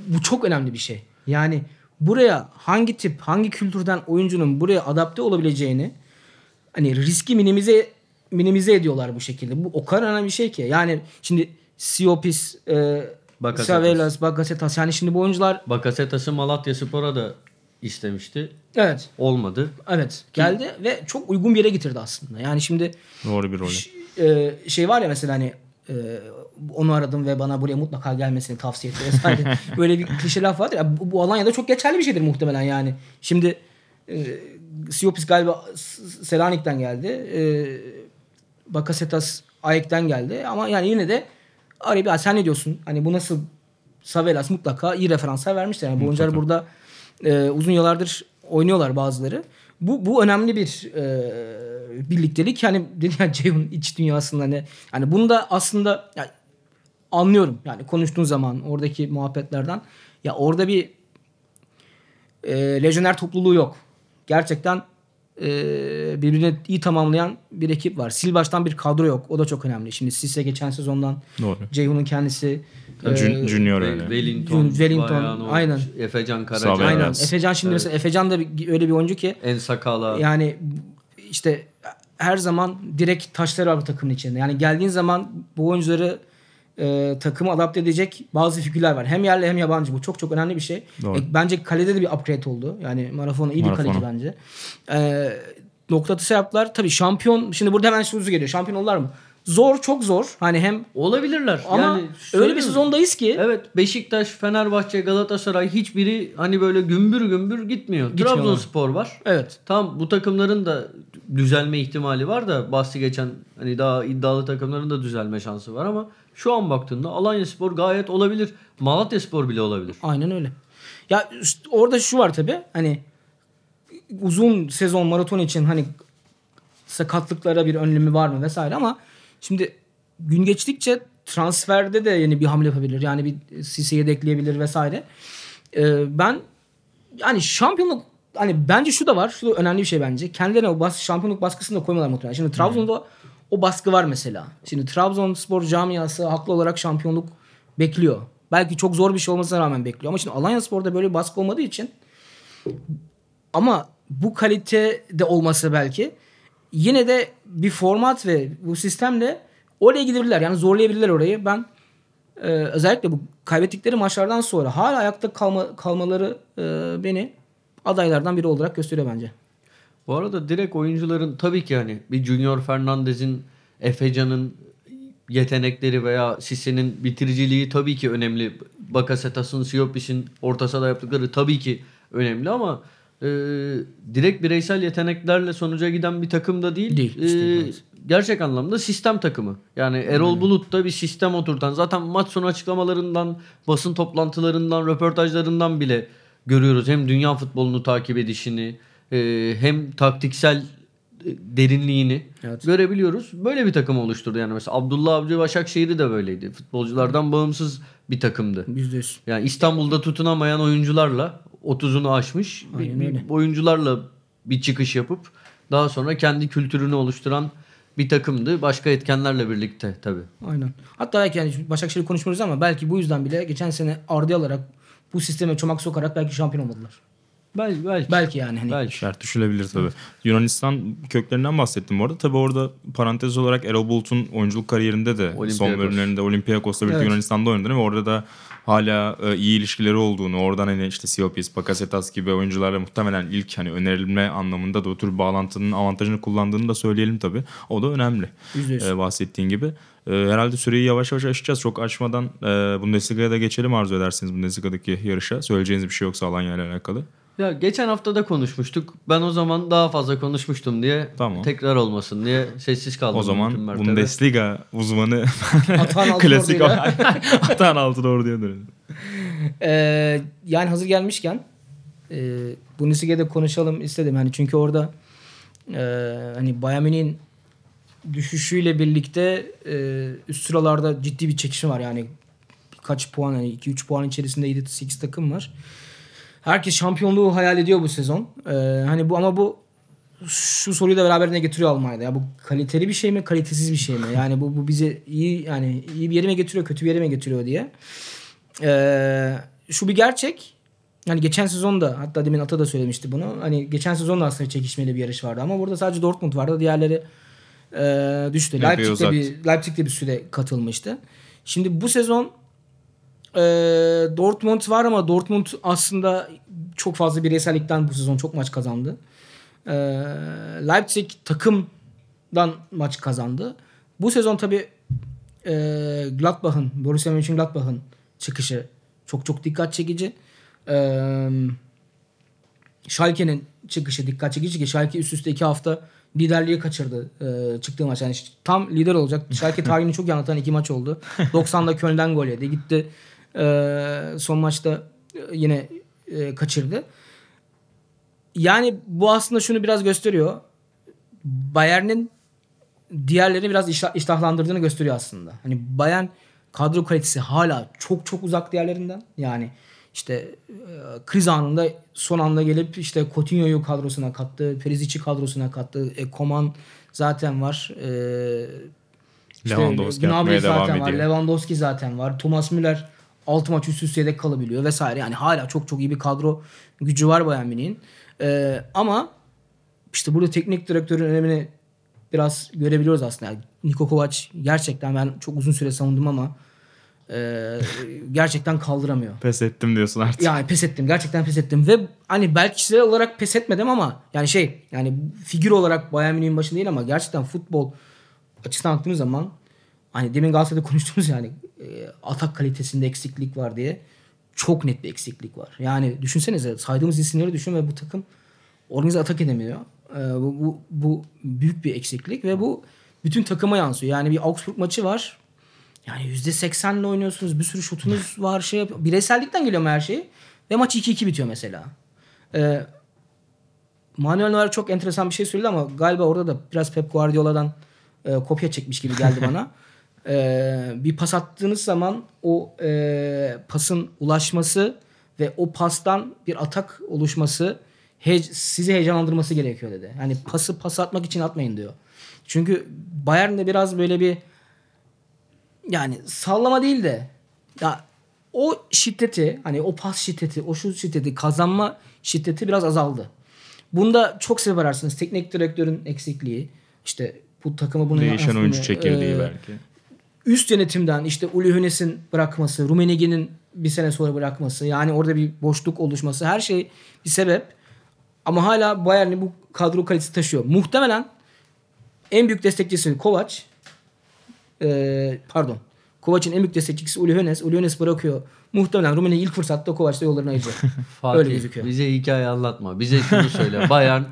bu çok önemli bir şey. Yani buraya hangi tip, hangi kültürden oyuncunun buraya adapte olabileceğini hani riski minimize minimize ediyorlar bu şekilde. Bu o kadar önemli bir şey ki. Yani şimdi Siopis, e, Bakasetas. Savelas, Bakasetas yani şimdi bu oyuncular Bakasetas'ı Malatya Spor'a da istemişti. evet Olmadı. evet geldi ve çok uygun bir yere getirdi aslında. Yani şimdi Doğru bir rol. e, şey var ya mesela hani e, onu aradım ve bana buraya mutlaka gelmesini tavsiye etti vesaire. Böyle bir klişe laf vardır. Ya bu, bu Alanya'da çok geçerli bir şeydir muhtemelen yani. Şimdi e, Siopis galiba Selanik'ten geldi. E, Bakasetas Ayek'ten geldi. Ama yani yine de arayıp "Ya sen ne diyorsun? Hani bu nasıl Savelas mutlaka iyi referanslar vermişler. Yani bu oyuncular burada e, uzun yıllardır oynuyorlar bazıları. Bu bu önemli bir e, birliktelik. Yani dedi ya Ceyhun iç dünyasında ne? Yani bunu da aslında yani anlıyorum. Yani konuştuğun zaman oradaki muhabbetlerden ya orada bir e, lejyoner topluluğu yok. Gerçekten e, birbirini iyi tamamlayan bir ekip var. Sil baştan bir kadro yok. O da çok önemli. Şimdi Sisse geçen sezondan Doğru. Ceyhun'un kendisi Jun- e, Junior öyle. Wellington, Wellington, aynen. Efecan Karaca. Aynen. Biraz. Efecan şimdi mesela Efecan da bir- öyle bir oyuncu ki En Sakala. yani işte her zaman direkt taşları var bu takımın içinde. Yani geldiğin zaman bu oyuncuları e, takıma adapte edecek bazı figürler var. Hem yerli hem yabancı. Bu çok çok önemli bir şey. Doğru. E, bence kalede de bir upgrade oldu. Yani Marafona iyi bir kaleci bence. E, nokta atışı yaptılar. Tabii şampiyon. Şimdi burada hemen şu geliyor. Şampiyon olurlar mı? Zor çok zor. Hani hem Olabilirler. ama yani öyle bir sezondayız ki Evet Beşiktaş, Fenerbahçe, Galatasaray hiçbiri hani böyle gümbür gümbür gitmiyor. Gitmiyorlar. Trabzonspor var. evet. Tam bu takımların da düzelme ihtimali var da bahsi geçen hani daha iddialı takımların da düzelme şansı var ama şu an baktığında Alanyaspor gayet olabilir. Malatyaspor bile olabilir. Aynen öyle. Ya işte orada şu var tabi hani uzun sezon maraton için hani sakatlıklara bir önlemi var mı vesaire ama şimdi gün geçtikçe transferde de yeni bir hamle yapabilir. Yani bir Sise'yi de ekleyebilir vesaire. Ee, ben yani şampiyonluk hani bence şu da var. Şu da önemli bir şey bence. Kendilerine o bas, şampiyonluk baskısını da koymuyorlar muhtemelen. Şimdi Trabzon'da o baskı var mesela. Şimdi Trabzonspor camiası haklı olarak şampiyonluk bekliyor. Belki çok zor bir şey olmasına rağmen bekliyor. Ama şimdi Alanyaspor'da böyle bir baskı olmadığı için ama bu kalite de olması belki yine de bir format ve bu sistemle oraya gidebilirler. Yani zorlayabilirler orayı. Ben e, özellikle bu kaybettikleri maçlardan sonra hala ayakta kalma, kalmaları e, beni adaylardan biri olarak gösteriyor bence. Bu arada direkt oyuncuların tabii ki hani bir Junior Fernandez'in, Efecan'ın yetenekleri veya Sisse'nin bitiriciliği tabii ki önemli. Bakasetas'ın, Siopis'in orta sahada yaptıkları tabii ki önemli ama e, direkt bireysel yeteneklerle sonuca giden bir takım da değil. Değil, E, gerçek anlamda sistem takımı. Yani Erol Bulut da bir sistem oturtan. Zaten maç sonu açıklamalarından, basın toplantılarından, röportajlarından bile görüyoruz. Hem dünya futbolunu takip edişini, e, hem taktiksel e, derinliğini Evet. görebiliyoruz. Böyle bir takım oluşturdu yani mesela Abdullah Avcı Başakşehir'i de böyleydi. Futbolculardan bağımsız bir takımdı. %100. Yani İstanbul'da tutunamayan oyuncularla 30'unu aşmış Aynen bir oyuncularla bir çıkış yapıp daha sonra kendi kültürünü oluşturan bir takımdı. Başka etkenlerle birlikte tabii. Aynen. Hatta belki yani Başakşehir'i konuşmuyoruz ama belki bu yüzden bile geçen sene ardı alarak bu sisteme çomak sokarak belki şampiyon olmadılar. Belki belki. Belki yani hani. Belki. Şart düşülebilir tabii. Yunanistan köklerinden bahsettim bu arada. Tabii orada parantez olarak Erol Bulut'un oyunculuk kariyerinde de son bölümlerinde Olympiakos'la birlikte Evet. Yunanistan'da oynadı ve orada da hala e, iyi ilişkileri olduğunu, oradan hani işte Siopis, Bakasetas gibi oyuncularla muhtemelen ilk hani önerilme anlamında da o tür bağlantının avantajını kullandığını da söyleyelim tabii. O da önemli. E, bahsettiğin gibi. E, herhalde süreyi yavaş yavaş aşacağız. Çok açmadan e, Bundesliga'ya da geçelim arzu ederseniz Bundesliga'daki yarışa. Söyleyeceğiniz bir şey yoksa Alanya ile alakalı. Ya geçen hafta da konuşmuştuk. Ben o zaman daha fazla konuşmuştum diye Tamam. tekrar olmasın diye sessiz kaldım. O zaman mertebe. Bundesliga uzmanı Atan Altın klasik. Ordu'yla. Atan altın orduya dönelim. Ee, yani hazır gelmişken e, Bundesliga'da konuşalım istedim. Yani çünkü orada e, hani Bayern Münih'in düşüşüyle birlikte e, üst sıralarda ciddi bir çekişme var. Yani kaç puan yani 2-3 puan içerisinde 7-8 takım var. Herkes şampiyonluğu hayal ediyor bu sezon. E, hani bu ama bu şu soruyu da beraberine getiriyor Almanya'da. Ya bu kaliteli bir şey mi, kalitesiz bir şey mi? Yani bu bu bizi iyi yani iyi bir yere mi getiriyor, kötü bir yere mi getiriyor diye. Ee, şu bir gerçek. Yani geçen sezon da hatta demin Ata da söylemişti bunu. Hani geçen sezon da aslında çekişmeli bir yarış vardı ama burada sadece Dortmund vardı. Diğerleri e, düştü. Epey Leipzig de uzaktı. bir Leipzig de bir süre katılmıştı. Şimdi bu sezon e, Dortmund var ama Dortmund aslında çok fazla bireysellikten bu sezon çok maç kazandı. E, Leipzig takımdan maç kazandı. Bu sezon tabii e, Gladbach'ın, Borussia Mönchengladbach'ın çıkışı çok çok dikkat çekici. E, Schalke'nin çıkışı dikkat çekici ki Schalke üst üste iki hafta liderliği kaçırdı e, çıktığı maç. Yani tam lider olacak. Schalke tarihini çok iyi anlatan iki maç oldu. 90'da Köln'den gol yedi. Gitti e, son maçta e, yine e, kaçırdı. Yani bu aslında şunu biraz gösteriyor. Bayern'in diğerlerini biraz iştah- iştahlandırdığını gösteriyor aslında. Hani Bayern kadro kalitesi hala çok çok uzak diğerlerinden. Yani işte e, kriz anında son anda gelip işte Coutinho'yu kadrosuna kattı, Perizic'i kadrosuna kattı. E, Koman zaten var. E, Lewandowski Gnabry zaten var. ediyor. Lewandowski zaten var. Thomas Müller 6 maç üst üste yedek kalabiliyor vesaire. Yani hala çok çok iyi bir kadro gücü var Bayern Münih'in. E, ama işte burada teknik direktörün önemini biraz görebiliyoruz aslında. Yani Niko Kovac gerçekten ben çok uzun süre savundum ama e, gerçekten kaldıramıyor. Pes ettim diyorsun artık. Yani pes ettim. Gerçekten pes ettim. Ve hani belki kişisel olarak pes etmedim ama yani şey yani figür olarak Bayern Münih'in başında değil ama gerçekten futbol açısından baktığımız zaman hani demin Galatasaray'da konuştuğumuz yani e, atak kalitesinde eksiklik var diye çok net bir eksiklik var. Yani düşünsenize saydığımız isimleri düşün ve bu takım organize atak edemiyor. E, bu, bu, bu büyük bir eksiklik ve bu bütün takıma yansıyor. Yani bir Augsburg maçı var. Yani %80'le oynuyorsunuz. Bir sürü şutunuz var. Şey yapıyor. Bireysellikten geliyor her şey? Ve maç 2-2 bitiyor mesela. Ee, Manuel Neuer çok enteresan bir şey söyledi ama galiba orada da biraz Pep Guardiola'dan e, kopya çekmiş gibi geldi bana. Ee, bir pas attığınız zaman o e, pasın ulaşması ve o pastan bir atak oluşması he- sizi heyecanlandırması gerekiyor dedi. Yani pası pas atmak için atmayın diyor. Çünkü Bayern'de biraz böyle bir yani sallama değil de ya o şiddeti hani o pas şiddeti o şut şiddeti kazanma şiddeti biraz azaldı. Bunda çok sebep ararsınız. Teknik direktörün eksikliği işte bu takımı bunu Değişen oyuncu çekirdeği e, belki. Üst yönetimden işte Uli Hoeneß'in bırakması, Rummenigge'nin bir sene sonra bırakması yani orada bir boşluk oluşması her şey bir sebep. Ama hala Bayern'i bu kadro kalitesi taşıyor. Muhtemelen en büyük destekçisi Kovac. Ee, pardon. Kovac'ın en büyük destekçisi Uli Hoeneß. Uli Hoeneß bırakıyor. Muhtemelen Rummenigge ilk fırsatta Kovac'la yollarını ayıracak. Öyle gözüküyor. bize hikaye anlatma. Bize şunu söyle. Bayern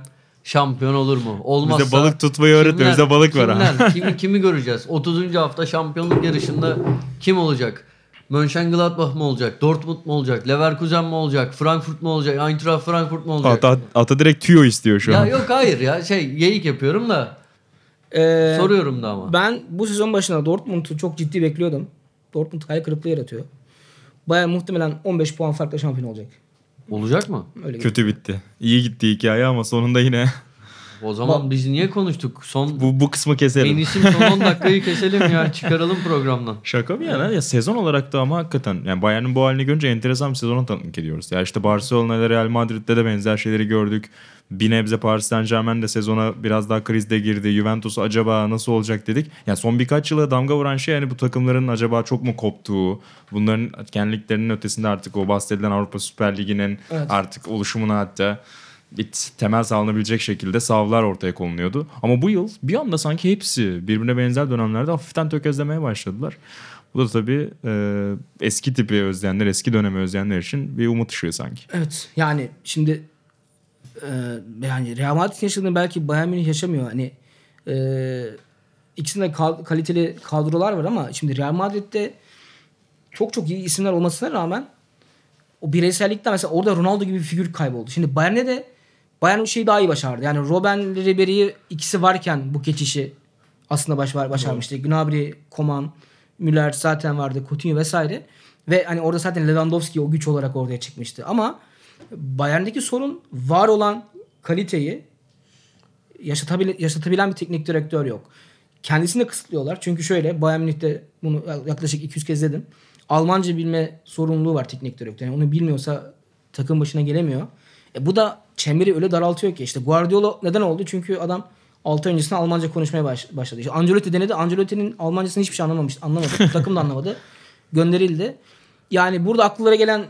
şampiyon olur mu? Olmazsa Bize balık tutmayı öğretme. kimler- Bize balık ha. kimler, kimi, kimi göreceğiz? 30. hafta şampiyonluk yarışında kim olacak? Mönchengladbach mı olacak? Dortmund mu olacak? Leverkusen mi olacak? Frankfurt mu olacak? Eintracht Frankfurt mu olacak? Ata, ata direkt tüyo istiyor şu ya an. yok hayır ya şey geyik yapıyorum da Ee, soruyorum da ama. Ben bu sezon başında Dortmund'u çok ciddi bekliyordum. Dortmund hayal kırıklığı yaratıyor. Bayern muhtemelen 15 puan farkla şampiyon olacak. Olacak mı? Öyle Kötü bitti. İyi gitti hikaye ama sonunda yine O zaman biz niye konuştuk? Son bu, bu kısmı keselim. Enis'in son 10 dakikayı keselim ya çıkaralım programdan. Şaka bir yana ya sezon olarak da ama hakikaten yani Bayern'in bu halini görünce enteresan bir sezonu tanıklık ediyoruz. Ya işte Barcelona'da Real Madrid'de de benzer şeyleri gördük. Bir nebze Paris Saint Germain de sezona biraz daha krizde girdi. Juventus acaba nasıl olacak dedik. Yani son birkaç yıla damga vuran şey yani bu takımların acaba çok mu koptuğu. Bunların kendiliklerinin ötesinde artık o bahsedilen Avrupa Süper Ligi'nin Evet. artık oluşumuna hatta bir temel sağlanabilecek şekilde savlar ortaya konuluyordu. Ama bu yıl bir anda sanki hepsi birbirine benzer dönemlerde hafiften tökezlemeye başladılar. Bu da tabii e, eski tipi özleyenler, eski dönemi özleyenler için bir umut ışığı sanki. Evet yani şimdi e, yani Real Madrid yaşadığını belki Bayern Münih yaşamıyor. Hani e, ikisinde kal- kaliteli kadrolar var ama şimdi Real Madrid'de çok çok iyi isimler olmasına rağmen o bireysellikten mesela orada Ronaldo gibi bir figür kayboldu. Şimdi Bayern'de de Bayern şeyi daha iyi başardı. Yani Robben Ribery'i ikisi varken bu geçişi aslında baş, başarmıştı. Gnabry, Coman, Müller zaten vardı. Coutinho vesaire. Ve hani orada zaten Lewandowski o güç olarak ortaya çıkmıştı. Ama Bayern'deki sorun var olan kaliteyi yaşatabilen, yaşatabilen bir teknik direktör yok. Kendisini de kısıtlıyorlar. Çünkü şöyle Bayern Münih'te bunu yaklaşık 200 kez dedim. Almanca bilme sorumluluğu var teknik direktör. Yani onu bilmiyorsa takım başına gelemiyor. E bu da çemberi öyle daraltıyor ki. işte Guardiola neden oldu? Çünkü adam 6 ay öncesinde Almanca konuşmaya baş- başladı. İşte Ancelotti denedi. Ancelotti'nin Almancasını hiçbir şey anlamamış. Anlamadı. takım da anlamadı. Gönderildi. Yani burada akıllara gelen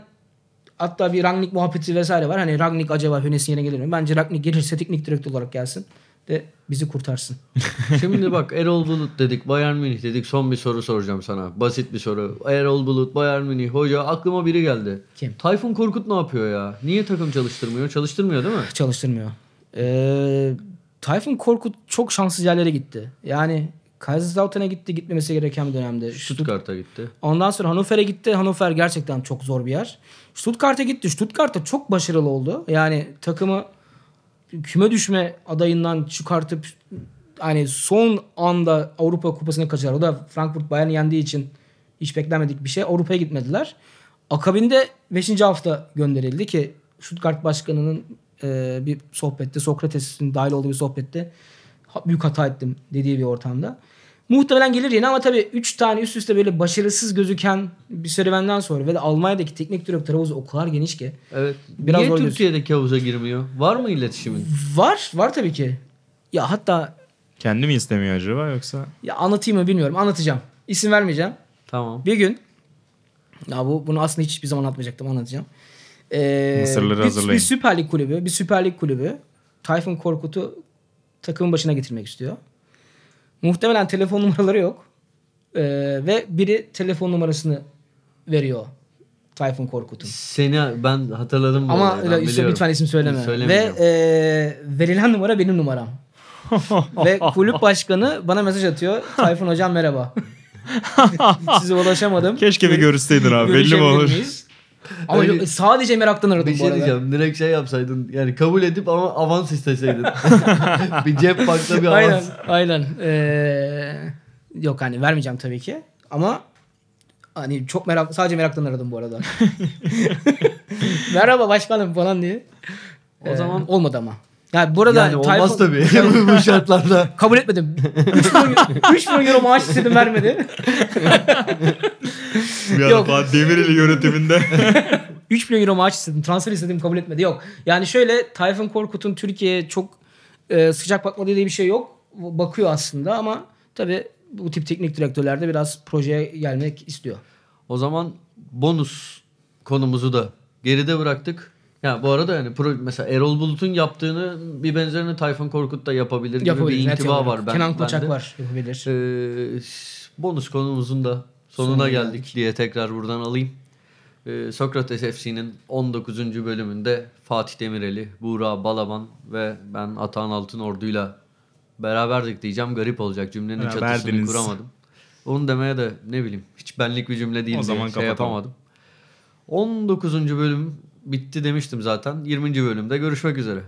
hatta bir Rangnick muhabbeti vesaire var. Hani Rangnick acaba Hönes'in yerine gelir mi? Bence Rangnick gelirse teknik direktör olarak gelsin de bizi kurtarsın. Şimdi bak Erol Bulut dedik, Bayern Münih dedik. Son bir soru soracağım sana. Basit bir soru. Erol Bulut, Bayern Münih, hoca aklıma biri geldi. Kim? Tayfun Korkut ne yapıyor ya? Niye takım çalıştırmıyor? Çalıştırmıyor değil mi? Çalıştırmıyor. Ee, Tayfun Korkut çok şanssız yerlere gitti. Yani Kaiserslautern'a gitti gitmemesi gereken bir dönemde. Stutt- Stuttgart'a gitti. Ondan sonra Hannover'e gitti. Hannover gerçekten çok zor bir yer. Stuttgart'a gitti. Stuttgart'ta çok başarılı oldu. Yani takımı küme düşme adayından çıkartıp hani son anda Avrupa Kupası'na kaçırdılar. O da Frankfurt Bayern'i yendiği için hiç beklenmedik bir şey. Avrupa'ya gitmediler. Akabinde 5. hafta gönderildi ki Stuttgart Başkanı'nın e, bir sohbette, Sokrates'in dahil olduğu bir sohbette "Ha- büyük hata ettim dediği bir ortamda. Muhtemelen gelir yine ama tabii 3 tane üst üste böyle başarısız gözüken bir serüvenden sonra ve de Almanya'daki teknik direktör havuzu o kadar geniş ki. Evet. Biraz Niye. Türkiye'deki havuza girmiyor? Var mı iletişimin? Var, var tabii ki. Ya hatta Kendi mi istemiyor acaba yoksa? ya anlatayım mı bilmiyorum. Anlatacağım. İsim vermeyeceğim. Tamam. Bir gün ya bu bunu aslında hiçbir zaman anlatmayacaktım anlatacağım. Ee, Mısırları bir, hazırlayın. bir Süper Lig kulübü, bir Süper Lig kulübü Tayfun Korkut'u takımın başına getirmek istiyor. Muhtemelen telefon numaraları yok. Ee, ve biri telefon numarasını veriyor Tayfun Korkut'un. Seni ben hatırladım bu Ama ben isim- biliyorum. lütfen isim söyleme. Ve e, verilen numara benim numaram. Ve kulüp başkanı bana mesaj atıyor. Tayfun hocam merhaba. Size ulaşamadım. Keşke bir görüşseydin abi belli mi olur? miyiz? Ama yok, sadece meraktan aradım bir bu şey arada. diyeceğim. Direkt şey yapsaydın. Yani kabul edip ama avans isteseydin. bir cep bankta bir Aynen, avans. aynen. Ee, yok hani vermeyeceğim tabii ki. Ama hani çok merak, sadece meraktan aradım bu arada. Merhaba başkanım falan diye. O Ee, zaman olmadı ama. Yani burada yani olmaz Tayfun- tabii bu şartlarda. Kabul etmedim. 3 milyon, 3 milyon euro maaş istedim vermedi. Bir Yok. Fatih Demireli yönetiminde. 3 milyon euro maaş istedim. Transfer istedim kabul etmedi. Yok. Yani şöyle Tayfun Korkut'un Türkiye'ye çok e, sıcak bakmadığı diye bir şey yok. Bakıyor aslında ama tabii bu tip teknik direktörler de biraz projeye gelmek istiyor. O zaman bonus konumuzu da geride bıraktık. Ya bu arada yani pro, mesela Erol Bulut'un yaptığını bir benzerini Tayfun Korkut da yapabilir gibi Yapabilir. bir intiba var. Ben, Kenan Koçak var. Yapabilir. Ee, bonus konumuzun da sonuna, Sonuna geldik, diye tekrar buradan alayım. Ee, Sokrates FC'nin 19. bölümünde Fatih Demireli, Buğra Balaban ve ben Atahan Altınordu'yla beraberdik diyeceğim. Garip olacak cümlenin çatısını kuramadım. Onu demeye de ne bileyim hiç benlik bir cümle değil O diye zaman şey kapatalım. yapamadım. 19. bölüm bitti demiştim zaten. 20. bölümde görüşmek üzere.